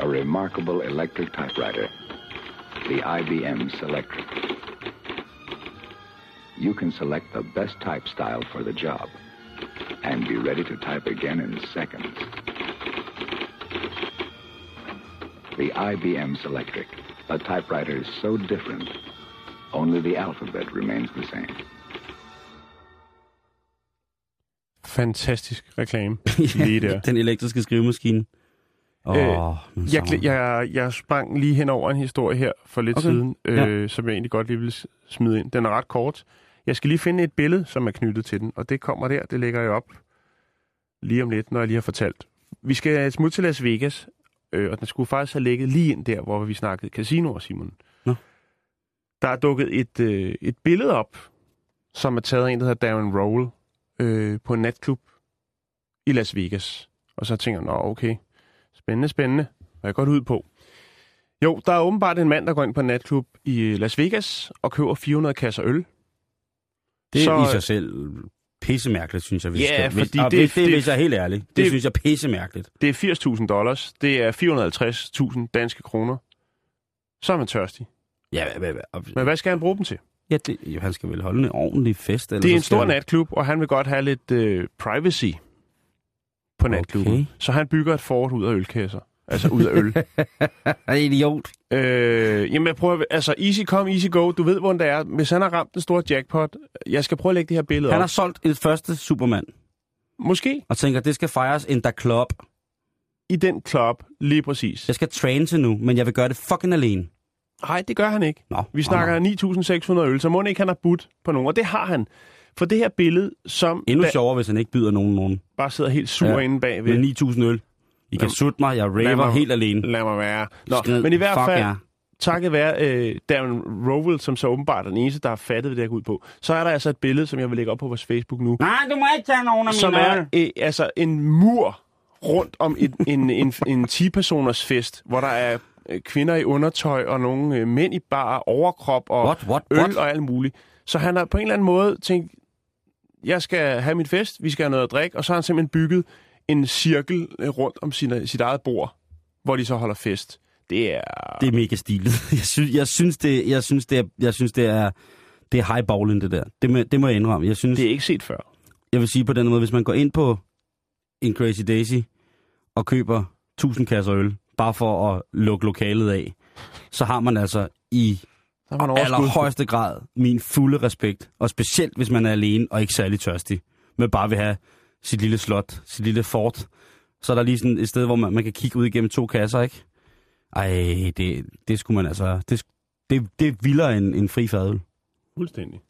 A remarkable electric typewriter, the IBM Selectric. You can select the best type style for the job and be ready to type again in seconds. The IBM Selectric, a typewriter so different, only the alphabet remains the same.
Fantastisk reklame. Lige der.
Den elektriske skrivemaskine.
Øh,
oh,
Jeg, jeg, jeg sprang lige hen over en historie her for lidt
Okay.
siden, øh,
Ja.
som jeg egentlig godt lige vil s- smide ind. Den er ret kort. Jeg skal lige finde et billede, som er knyttet til den, og det kommer der. Det lægger jeg op lige om lidt, når jeg lige har fortalt. Vi skal smutte til Las Vegas, øh, og den skulle faktisk have ligget lige ind der, hvor vi snakkede casinoer, Simon.
Nå.
Der er dukket et, øh, et billede op, som er taget af en, der hedder Darren Roll, øh, på en natklub i Las Vegas. Og så tænker jeg, nå okay, spændende, spændende. Hvad jeg godt ud på? Jo, der er åbenbart en mand, der går ind på en natklub i Las Vegas og køber 400 kasser øl.
Det er
så-
i sig selv pissemærkeligt, synes jeg. Hvis
Ja,
skal, hvis,
fordi
og
det-
hvis, det,
det-
hvis jeg er helt ærlig. Det, det
det-
synes jeg er pissemærkeligt.
Det er 80.000 dollars. Det er 450.000 danske kroner. Så er man tørstig.
Ja, hvad, hvad, hvad,
Men hvad skal han bruge dem til?
Ja det, jo, han skal vel holde en ordentlig fest. Eller
Det er en stor
han-
natklub, og han vil godt have lidt øh, privacy på natklubben.
Okay.
Så han bygger et fort ud af ølkasser. Altså ud af øl.
Er idiot.
øh, jamen jeg prøver, altså easy come, easy go. Du ved, hvordan det er. Hvis han har ramt den store jackpot, jeg skal prøve at lægge det her billede
Han
op.
har solgt et første Superman,
Måske
og tænker, det skal fejres in the club.
i den club, lige præcis.
Jeg skal train til nu, men jeg vil gøre det fucking alene.
Nej, det gør han ikke.
Nå,
Vi snakker 9.600 øl, så må ikke han har budt på nogen. Og det har han. For det her billede, som
Endnu
da-
sjovere, hvis han ikke byder nogen nogen.
bare sidder helt sur
Ja.
inde bagved.
Med 9.000 øl. I kan sutte mig, jeg raver
mig-
helt alene.
Lad mig være. Nå,
Skrid.
men i hvert fald,
ja.
takket være øh, Darren Rowell, som så åbenbart er den eneste, der har fattet, hvad det her ud på, så er der altså et billede, som jeg vil lægge op på vores Facebook nu,
Nej, du må ikke tage nogen af
som
mine
er
øl.
øh, altså en mur rundt om et, en, en, en 10-personers fest, hvor der er kvinder i undertøj og nogle øh, mænd i bar overkrop og
What, what,
øl
what?
og alt muligt. Så han har på en eller anden måde tænkt, jeg skal have min fest, vi skal have noget at drikke, og så har han simpelthen bygget en cirkel øh, rundt om sin, sit eget bord, hvor de så holder fest. Det er...
Det er mega stilet. Jeg synes, jeg synes, det, jeg synes, det er, jeg synes, det er, det er highballing, det der. Det må, det må jeg indrømme. Jeg synes,
Det er ikke set før.
jeg vil sige på den måde, hvis man går ind på en Crazy Daisy og køber 1000 kasser øl, bare for at lukke lokalet af, så har man altså i
en overskud.
allerhøjeste grad min fulde respekt. Og specielt, hvis man er alene og ikke særlig tørstig, men bare vil have sit lille slot, sit lille fort. Så er der lige sådan et sted, hvor man, man kan kigge ud igennem to kasser, ikke? Ej, det, det skulle man altså... Det, det, det er vildere end en fri fadøl.
Fuldstændig.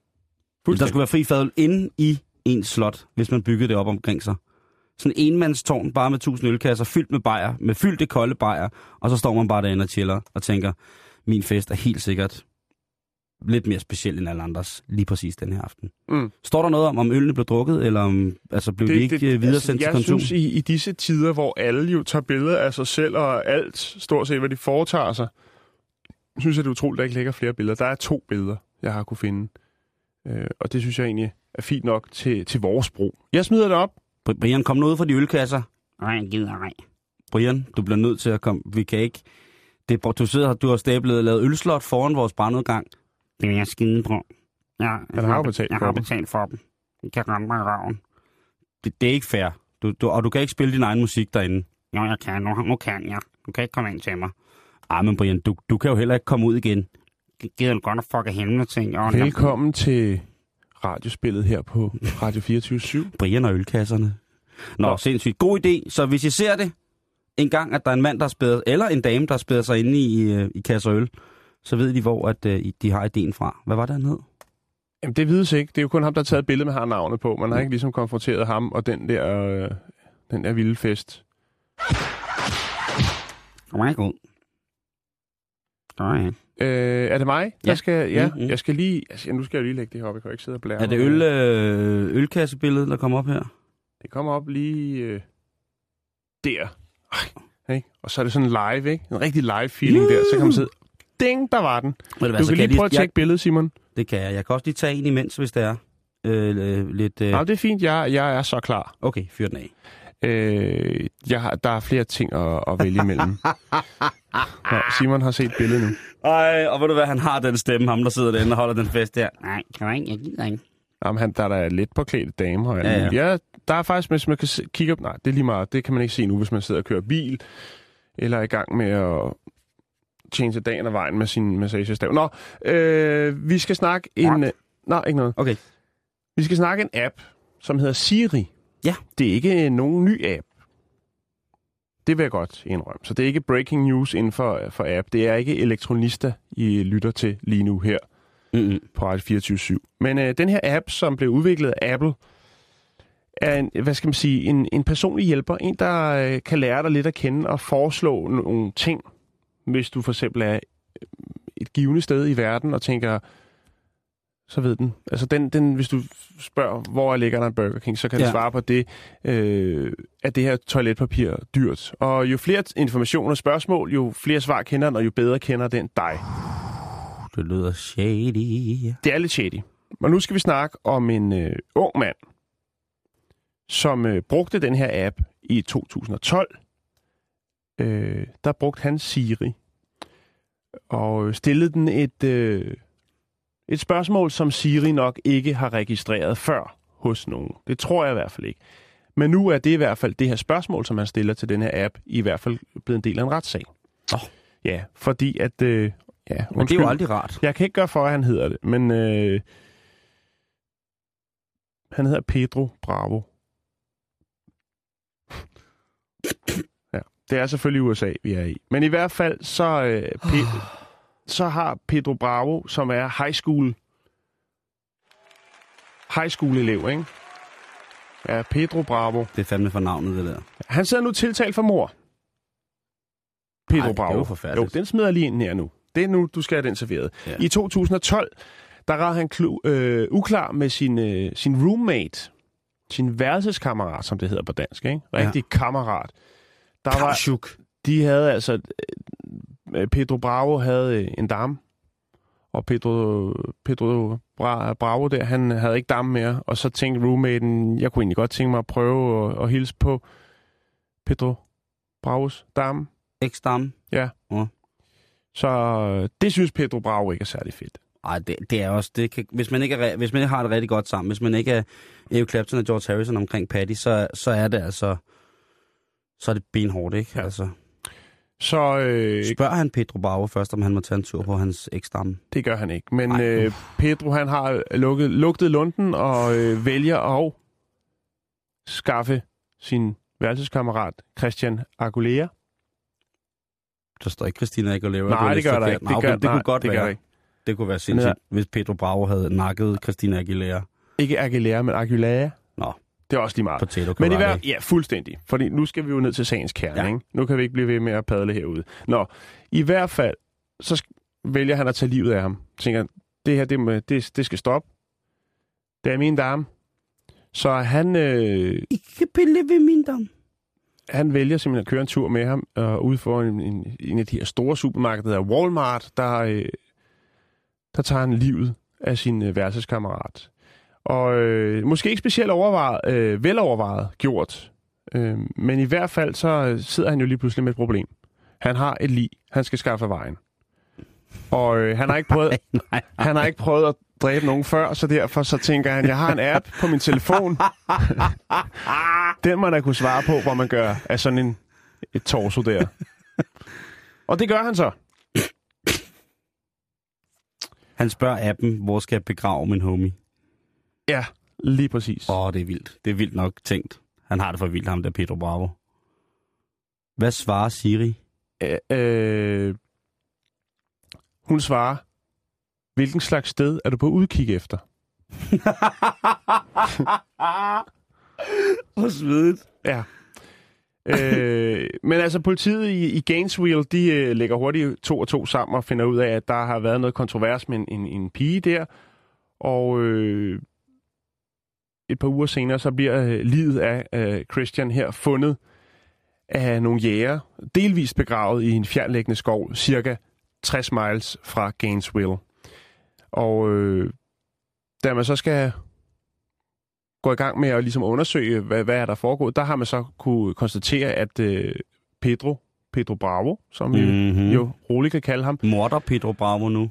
Der skulle være fri fadøl inde i ens slot, hvis man byggede det op omkring sig. Sådan en enmandstårn, bare med tusind ølkasser, fyldt med bajer, med fyldte kolde bajer, og så står man bare derinde og chiller og tænker, min fest er helt sikkert lidt mere speciel end alle andres, lige præcis den her aften.
Mm.
Står der noget om, om ølene blev drukket, eller om, altså blev det, de ikke det, videre sendt
jeg
til konsum?
synes, i, i disse tider, hvor alle jo tager billeder af sig selv og alt, stort set, hvad de foretager sig, synes jeg, det er utroligt, at der ikke ligger flere billeder. Der er to billeder, jeg har kunne finde. Øh, og det synes jeg egentlig er fint nok til, til vores brug. Jeg smider det op.
Bri- Brian, kom nu ud fra de ølkasser. Nej, jeg gider ej. Brian, du bliver nødt til at komme. Vi kan ikke... Det, er- du sidder her, du har stablet og lavet ølslot foran vores brandudgang. Det vil jeg skide på. Ja,
Han har jo betalt
jeg
for
har
dem.
betalt for dem. De kan ramme mig i røven. Det, det er ikke fair. Du, du, og du kan ikke spille din egen musik derinde. Jo, jeg kan. Nu, nu kan jeg. Du kan ikke komme ind til mig. Ej, men Brian, du, du kan jo heller ikke komme ud igen. Gider du godt at fucke helvede ting?
Velkommen til radiospillet her på Radio 24
Brian og ølkasserne. Nå,
Nå.
sindssygt. God idé. Så hvis I ser det en gang, at der er en mand, der har spædet, eller en dame, der har spædet sig inde i, øh, i kasser øl, så ved de, hvor at, øh, de har ideen fra. Hvad var det, han hed?
Jamen, det vides ikke. Det er jo kun ham, der har taget et billede med har navnet på. Man har ikke ligesom konfronteret ham og den der, øh, den der vilde fest.
Kom ikke ud. Nej.
Øh, er det mig?
Ja.
Jeg skal, ja,
Mm, mm.
jeg skal lige... Altså, nu skal jeg lige lægge det her op. Jeg kan ikke sidde og blære
Er det øl, øh, ølkassebilledet, der kommer op her?
Det kommer op lige øh, der. Ej, ikke? Og så er det sådan live, ikke? En rigtig live feeling der. Så kan man sidde... Ding, der var den.
Ved
Du
hvad, så
kan lige prøve at
jeg,
tjekke billedet, Simon.
Det kan jeg. Jeg kan også lige tage en imens, hvis det er. Øh, øh, lidt... Øh,
Ja. det er fint. Jeg, jeg er så klar.
okay, fyr den af.
Øh, jeg har, der er flere ting at, at vælge imellem. Nå, Simon har set billedet nu.
Ej, og ved du hvad, han har den stemme, ham der sidder derinde og holder den fest der. Nej, kan jeg ikke, jeg gider ikke.
Jamen, han, der er da lidt påklædte damer. Og
Ja,
ja,
ja.
ja. ja. der er faktisk, hvis man kan se, kigge op... Nej, det er lige meget. Det kan man ikke se nu, hvis man sidder og kører bil, eller er i gang med at tjene til dagen og vejen med sin massagestav. Nå, øh, vi skal snakke en... Øh, nej, ikke noget.
Okay.
Vi skal snakke en app, som hedder Siri.
Ja.
Det er ikke nogen ny app. Det vil jeg godt indrømme. Så det er ikke breaking news inden for, for app. Det er ikke elektronista, I lytter til lige nu her
Mm-hmm.
på Radio 24 Men øh, den her app, som blev udviklet af Apple, er en, hvad skal man sige, en, en personlig hjælper. En, der øh, kan lære dig lidt at kende og foreslå nogle ting, hvis du for eksempel er øh, et givende sted i verden og tænker, så ved den. Altså den, den hvis du spørger, hvor ligger der en Burger King, så kan ja. Den svare på det, øh, er det her toiletpapir dyrt? Og jo flere informationer og spørgsmål, jo flere svar kender den, og jo bedre kender den dig.
Det lyder shady.
Det er lidt shady. Og nu skal vi snakke om en øh, ung mand, som øh, brugte den her app i 2012. Øh, der brugte han Siri og øh, stillede den et, øh, et spørgsmål, som Siri nok ikke har registreret før hos nogen. Det tror jeg i hvert fald ikke. Men nu er det i hvert fald det her spørgsmål, som han stiller til den her app, i hvert fald blevet en del af en retssag.
Åh.
Ja, fordi at... Øh, ja,
Men det er
undskyld.
jo aldrig rart.
Jeg kan ikke gøre for, at han hedder det, men øh, han hedder Pedro Bravo. ja, det er selvfølgelig USA, vi er i. Men i hvert fald, så, øh, Pe- så har Pedro Bravo, som er high school high school elev, ikke? Ja, Pedro Bravo.
Det er fandme for navnet, det der.
Han sidder nu tiltalt for mor. Pedro
Ej, det
Bravo.
jo forfærdeligt.
Jo, den smider jeg lige ind her nu. Det er nu, du skal have den serveret.
Ja.
I 2012, der var han klu, øh, uklar med sin, øh, sin roommate, sin værelseskammerat, som det hedder på dansk, ikke? Rigtig ja. kammerat. Der var,
Kausjuk.
de havde altså, Pedro Bravo havde øh, en dame, og Pedro, Pedro Bra, Bravo der, han havde ikke damme mere, og så tænkte roommaten, jeg kunne egentlig godt tænke mig at prøve at, at hilse på Pedro Bravos dame.
Eksdam.
Så øh, det synes Pedro Bravo ikke er særlig fedt.
Ej, det, det er også... Det kan, hvis, man ikke er, hvis man ikke har det rigtig godt sammen, hvis man ikke er Eric Clapton og George Harrison omkring Patty, så, så er det altså... Så er det benhårdt, ikke?
Ja.
Ja. Altså,
Så øh,
spørger han Pedro Bauer først, om han må tage en tur på hans eksdamme.
det gør han ikke. Men
Ej,
øh, Pedro han har lukket, lugtet lunden og øh, vælger at skaffe sin værelseskammerat Christian Aguilera.
Der står ikke Christina Aguilera.
Nej, det gør der ikke. Det, gør,
det
nej,
kunne godt
det
være.
Gør.
Det kunne være
er-
sindssygt, hvis Pedro Bravo havde nakket Christina Aguilera.
ikke Aguilera, men Aguilera. Det er også lige meget.
potato
Men i hver, ja, fuldstændig. Fordi nu skal vi jo ned til sagens kerne, ja. Ikke? Nu kan vi ikke blive ved med at padle herude. Nå, i hvert fald, så vælger han at tage livet af ham. Tænker, det her, det, må- det, det skal stoppe. Det er min dame. Så han, øh,
Ikke pille ved min dam.
han vælger simpelthen at køre en tur med ham øh, ude for en, en, en af de her store supermarkeder, Walmart, der, øh, der tager han livet af sin øh, værelseskammerat. Og øh, måske ikke specielt overvejet, øh, velovervejet gjort, øh, men i hvert fald så øh, sidder han jo lige pludselig med et problem. Han har et lig, han skal skaffe af vejen. Og øh, han har ikke prøvet,
Nej,
han har ikke prøvet at dræbe nogen før, så derfor så tænker han, jeg har en app på min telefon. Den må da kunne svare på, hvor man gør af sådan en, et torso der. Og det gør han så.
Han spørger appen, hvor skal jeg begrave min homie?
Ja, lige præcis.
Åh, det er vildt. Det er vildt nok tænkt. Han har det for vildt, ham der Pedro Bravo. Hvad svarer Siri?
Øh, øh, hun svarer, hvilken slags sted er du på udkig efter?
Hvor svedigt.
Ja. øh, men altså politiet i, i Gainesville, de øh, lægger hurtigt to og to sammen og finder ud af, at der har været noget kontrovers med en, en, en pige der. Og øh, et par uger senere, så bliver øh, livet af øh, Christian her fundet af nogle jæger, delvist begravet i en fjernlæggende skov, cirka 60 miles fra Gainesville. Og øh, da man så skal gå i gang med at ligesom undersøge, hvad, hvad er der foregået, der har man så kunne konstatere, at øh, Pedro, Pedro Bravo, som mm.
Mm-hmm.
jo roligt kan kalde ham,
Morder Pedro Bravo nu.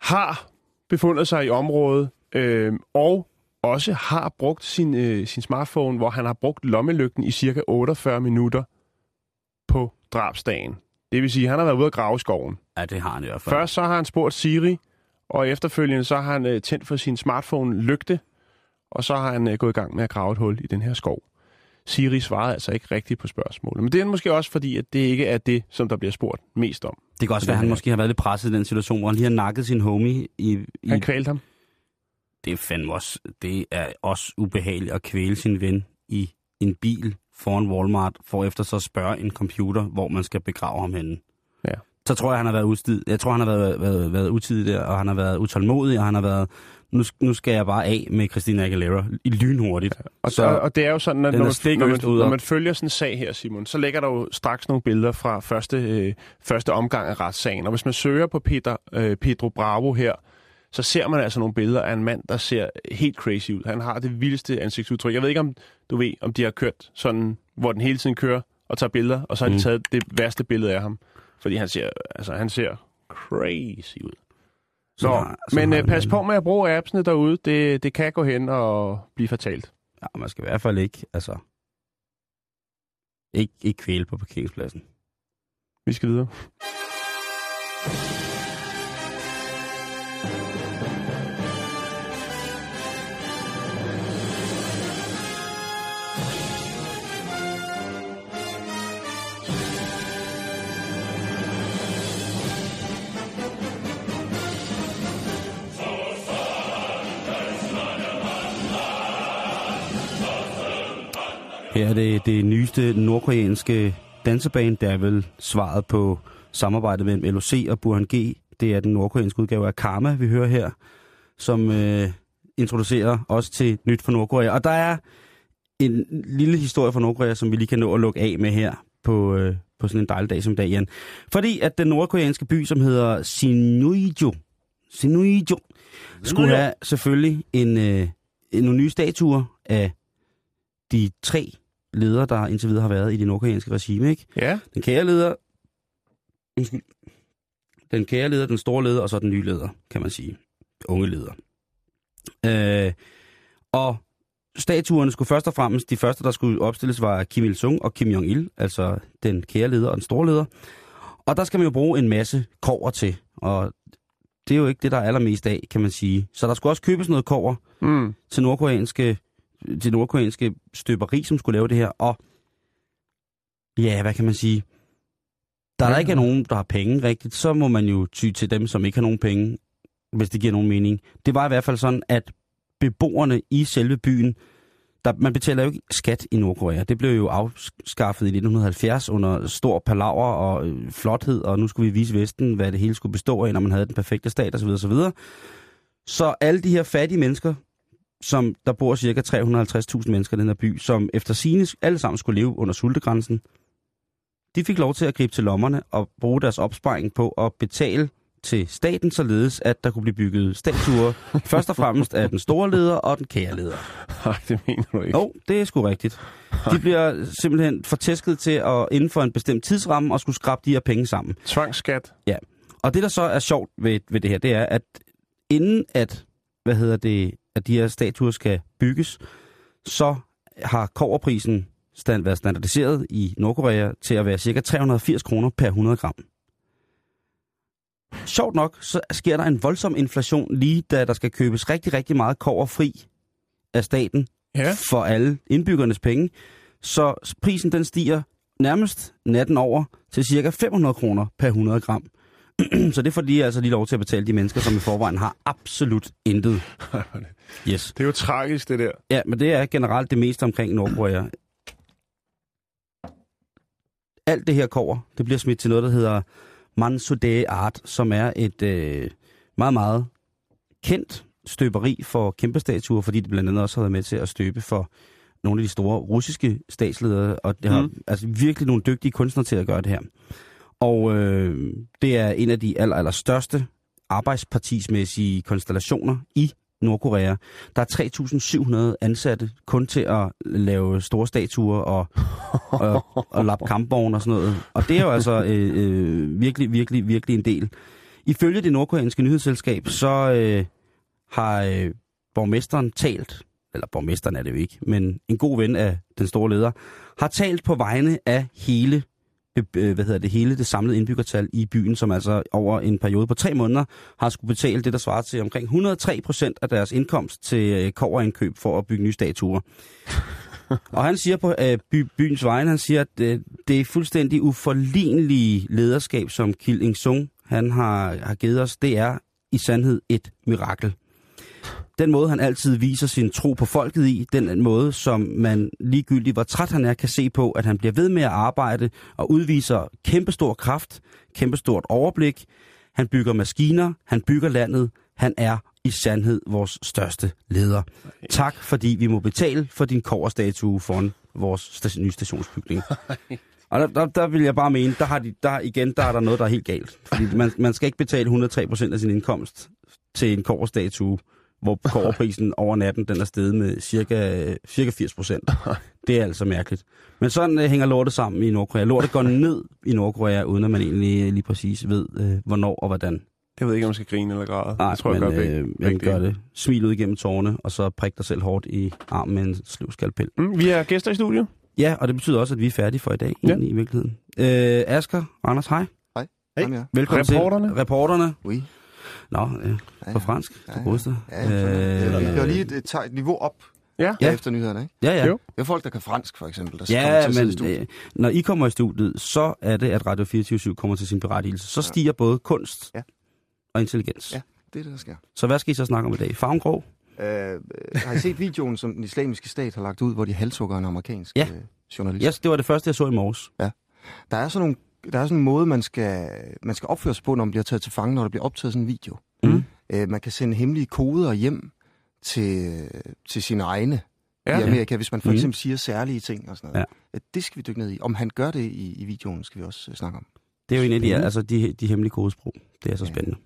har befundet sig i området, øh, og også har brugt sin, øh, sin smartphone, hvor han har brugt lommelygten i cirka 48 minutter på drabsdagen. Det vil sige, at han har været ude at grave i skoven.
Ja, det har han i hvert fald.
Først så har han spurgt Siri, og efterfølgende så har han øh, tændt for sin smartphone lygte, og så har han øh, gået i gang med at grave et hul i den her skov. Siri svarede altså ikke rigtigt på spørgsmålet. Men det er måske også fordi, at det ikke er det, som der bliver spurgt mest om.
Det kan også være, at han måske har været lidt presset i den situation, hvor han lige har nakket sin homie i... i
Han kvalte ham.
Det er fandme også, det er også ubehageligt at kvæle sin ven i en bil foran Walmart, for efter så at spørge en computer, hvor man skal begrave ham henne.
Ja.
Så tror jeg, han har været udstid. Jeg tror, han har været, været, været utidig der, og han har været utålmodig, og han har været, nu, nu skal jeg bare af med Christina Aguilera i lynhurtigt.
Og,
Så-
og, og det er jo sådan, at når man, når, man,
ud
når man følger sådan en sag her, Simon, så lægger der jo straks nogle billeder fra første, øh, første omgang af retssagen. Og hvis man søger på Peter, øh, Pedro Bravo her, så ser man altså nogle billeder af en mand, der ser helt crazy ud. Han har det vildeste ansigtsudtryk. Jeg ved ikke, om du ved, om de har kørt sådan, hvor den hele tiden kører og tager billeder, og så har de
Mm.
taget det værste billede af ham. Fordi han ser, altså, han ser crazy ud.
Så
Nå,
har-
men
har
øh, pas på med at bruge appsene derude. Det, det kan gå hen og blive fatalt.
Ja, man skal i hvert fald ikke, altså... Ikke, ikke kvæle på parkeringspladsen.
Vi skal videre.
Her er det det nyeste nordkoreanske danseband, der er vel svaret på samarbejdet mellem LOC og Burhan G. Det er den nordkoreanske udgave af Karma, vi hører her, som øh, introducerer os til nyt fra Nordkorea. Og der er en lille historie fra Nordkorea, som vi lige kan nå at lukke af med her på, øh, på sådan en dejlig dag som dag, Jan. Fordi at den nordkoreanske by, som hedder Sinuiju, Sinuijo, skulle have selvfølgelig en, øh, en, nogle nye statuer af de tre ledere, der indtil videre har været i det nordkoreanske regime. Ikke?
Ja,
Den kære leder, den kære leder, den store leder, og så den nye leder, kan man sige. Unge leder. Øh, og statuerne skulle først og fremmest, de første, der skulle opstilles, var Kim Il-sung og Kim Jong-il, altså den kære leder og den store leder. Og der skal man jo bruge en masse kover til, og det er jo ikke det, der er allermest af, kan man sige. Så der skulle også købes noget kover
mm.
til nordkoreanske, til nordkoreanske støberi, som skulle lave det her. Og ja, hvad kan man sige? Der er der ikke er nogen, der har penge rigtigt, så må man jo ty til dem, som ikke har nogen penge, hvis det giver nogen mening. Det var i hvert fald sådan, at beboerne i selve byen, der, man betaler jo ikke skat i Nordkorea. Det blev jo afskaffet i 1970 under stor palaver og øh, flothed, og nu skulle vi vise Vesten, hvad det hele skulle bestå af, når man havde den perfekte stat osv. osv. Så alle de her fattige mennesker, som der bor cirka 350.000 mennesker i den her by, som efter sine alle sammen skulle leve under sultegrænsen, de fik lov til at gribe til lommerne og bruge deres opsparing på at betale til staten, således at der kunne blive bygget statuer, først og fremmest af den store leder og den kære leder.
Nej, det mener du ikke.
Jo, det er sgu rigtigt. De bliver simpelthen fortæsket til at inden for en bestemt tidsramme og skulle skrabe de her penge sammen.
Tvangsskat.
Ja. Og det, der så er sjovt ved, ved det her, det er, at inden at, hvad hedder det, at de her statuer skal bygges, så har koverprisen stand, været standardiseret i Nordkorea til at være ca. 380 kroner per 100 gram. Sjovt nok, så sker der en voldsom inflation lige da der skal købes rigtig, rigtig meget kover fri af staten
Ja.
for alle indbyggernes penge. Så prisen den stiger nærmest natten over til cirka 500 kroner per 100 gram. så det får de altså lige lov til at betale de mennesker, som i forvejen har absolut intet. Yes.
Det er jo tragisk, det der.
Ja, men det er generelt det meste omkring Nordkorea. Alt det her kover, det bliver smidt til noget, der hedder Mansudae Art, som er et øh, meget, meget kendt støberi for kæmpestatuer, fordi det blandt andet også har været med til at støbe for nogle af de store russiske statsledere, og det har
mm.
altså virkelig nogle dygtige kunstnere til at gøre det her. Og øh, det er en af de aller, aller største arbejdspartismæssige konstellationer i Nordkorea. Der er 3.700 ansatte kun til at lave store statuer og, og, og lappe kampvogne og sådan noget. Og det er jo altså øh, øh, virkelig, virkelig, virkelig en del. Ifølge det nordkoreanske nyhedsselskab, så øh, har øh, borgmesteren talt, eller borgmesteren er det jo ikke, men en god ven af den store leder, har talt på vegne af hele øh, hvad hedder det, hele det samlede indbyggertal i byen, som altså over en periode på tre måneder har skulle betale det, der svarer til omkring 103 procent af deres indkomst til øh, koverindkøb for at bygge nye statuer. Og han siger på øh, by, byens vegne, han siger, at øh, det er fuldstændig uforlignelige lederskab, som Kil Il-sung han har, har givet os, det er i sandhed et mirakel. Den måde, han altid viser sin tro på folket i, den måde, som man ligegyldigt, hvor træt han er, kan se på, at han bliver ved med at arbejde og udviser kæmpestor kraft, kæmpestort overblik. Han bygger maskiner, han bygger landet, han er i sandhed vores største leder. Tak, fordi vi må betale for din koverstatue foran vores sta- nye stationsbygning. Og der, der, der vil jeg bare mene, der har de, der, igen, der er der noget, der er helt galt. Fordi man, man skal ikke betale 103 procent af sin indkomst til en koverstatue, hvor koverprisen over natten den er steget med cirka, cirka 80 procent. Det er altså mærkeligt. Men sådan øh, hænger lortet sammen i Nordkorea. Lortet går ned i Nordkorea, uden at man egentlig lige præcis ved, øh, hvornår og hvordan.
Jeg ved ikke, om man skal grine eller græde.
Nej,
jeg tror, jeg
men
gør begge,
øh, jeg
begge dele.
det. Smil ud igennem tårne, og så prik dig selv hårdt i armen med en sløv skalpel.
Mm, vi er gæster i studiet.
Ja, og det betyder også, at vi er færdige for i dag,
Ja.
i virkeligheden. Øh, Asger, Anders, hej.
Hej.
Hey.
Velkommen
Reporterne.
til. Reporterne.
Oui.
Nå, ja,
Ja,
på fransk,
Ja,
til
ja.
godeste.
Ja, ja, øh, det var lige et, et, et niveau op
Ja.
ja.
Ja.
efter nyhederne, ikke?
Ja, ja.
Jo.
Det er folk, der kan fransk, for eksempel, der kommer
Ja,
til sidde i
men
studiet.
øh, når I kommer i studiet, så er det, at Radio 24 kommer til sin berettigelse. Så stiger både kunst
Ja.
og intelligens.
Ja. Det er det, der sker.
Så hvad skal I så snakke om i dag? Farven grå?
Øh, øh, har I set videoen, som den islamiske stat har lagt ud, hvor de halshugger en amerikansk
Ja.
øh, journalist?
Yes, det var det første, jeg så i morges.
Der er sådan nogle der er sådan en måde, man skal, man skal opføre sig på, når man bliver taget til fange, når der bliver optaget sådan en video.
Mm.
Øh, man kan sende hemmelige koder hjem til, til sine egne
Ja.
i Amerika, hvis man for
Mm.
eksempel siger særlige ting og sådan noget.
Ja.
Ja. Det skal vi dykke ned i. Om han gør det i, i videoen, skal vi også øh, snakke om.
Det er jo en af de, altså de, de hemmelige kodesprog. Det er så
Ja.
spændende.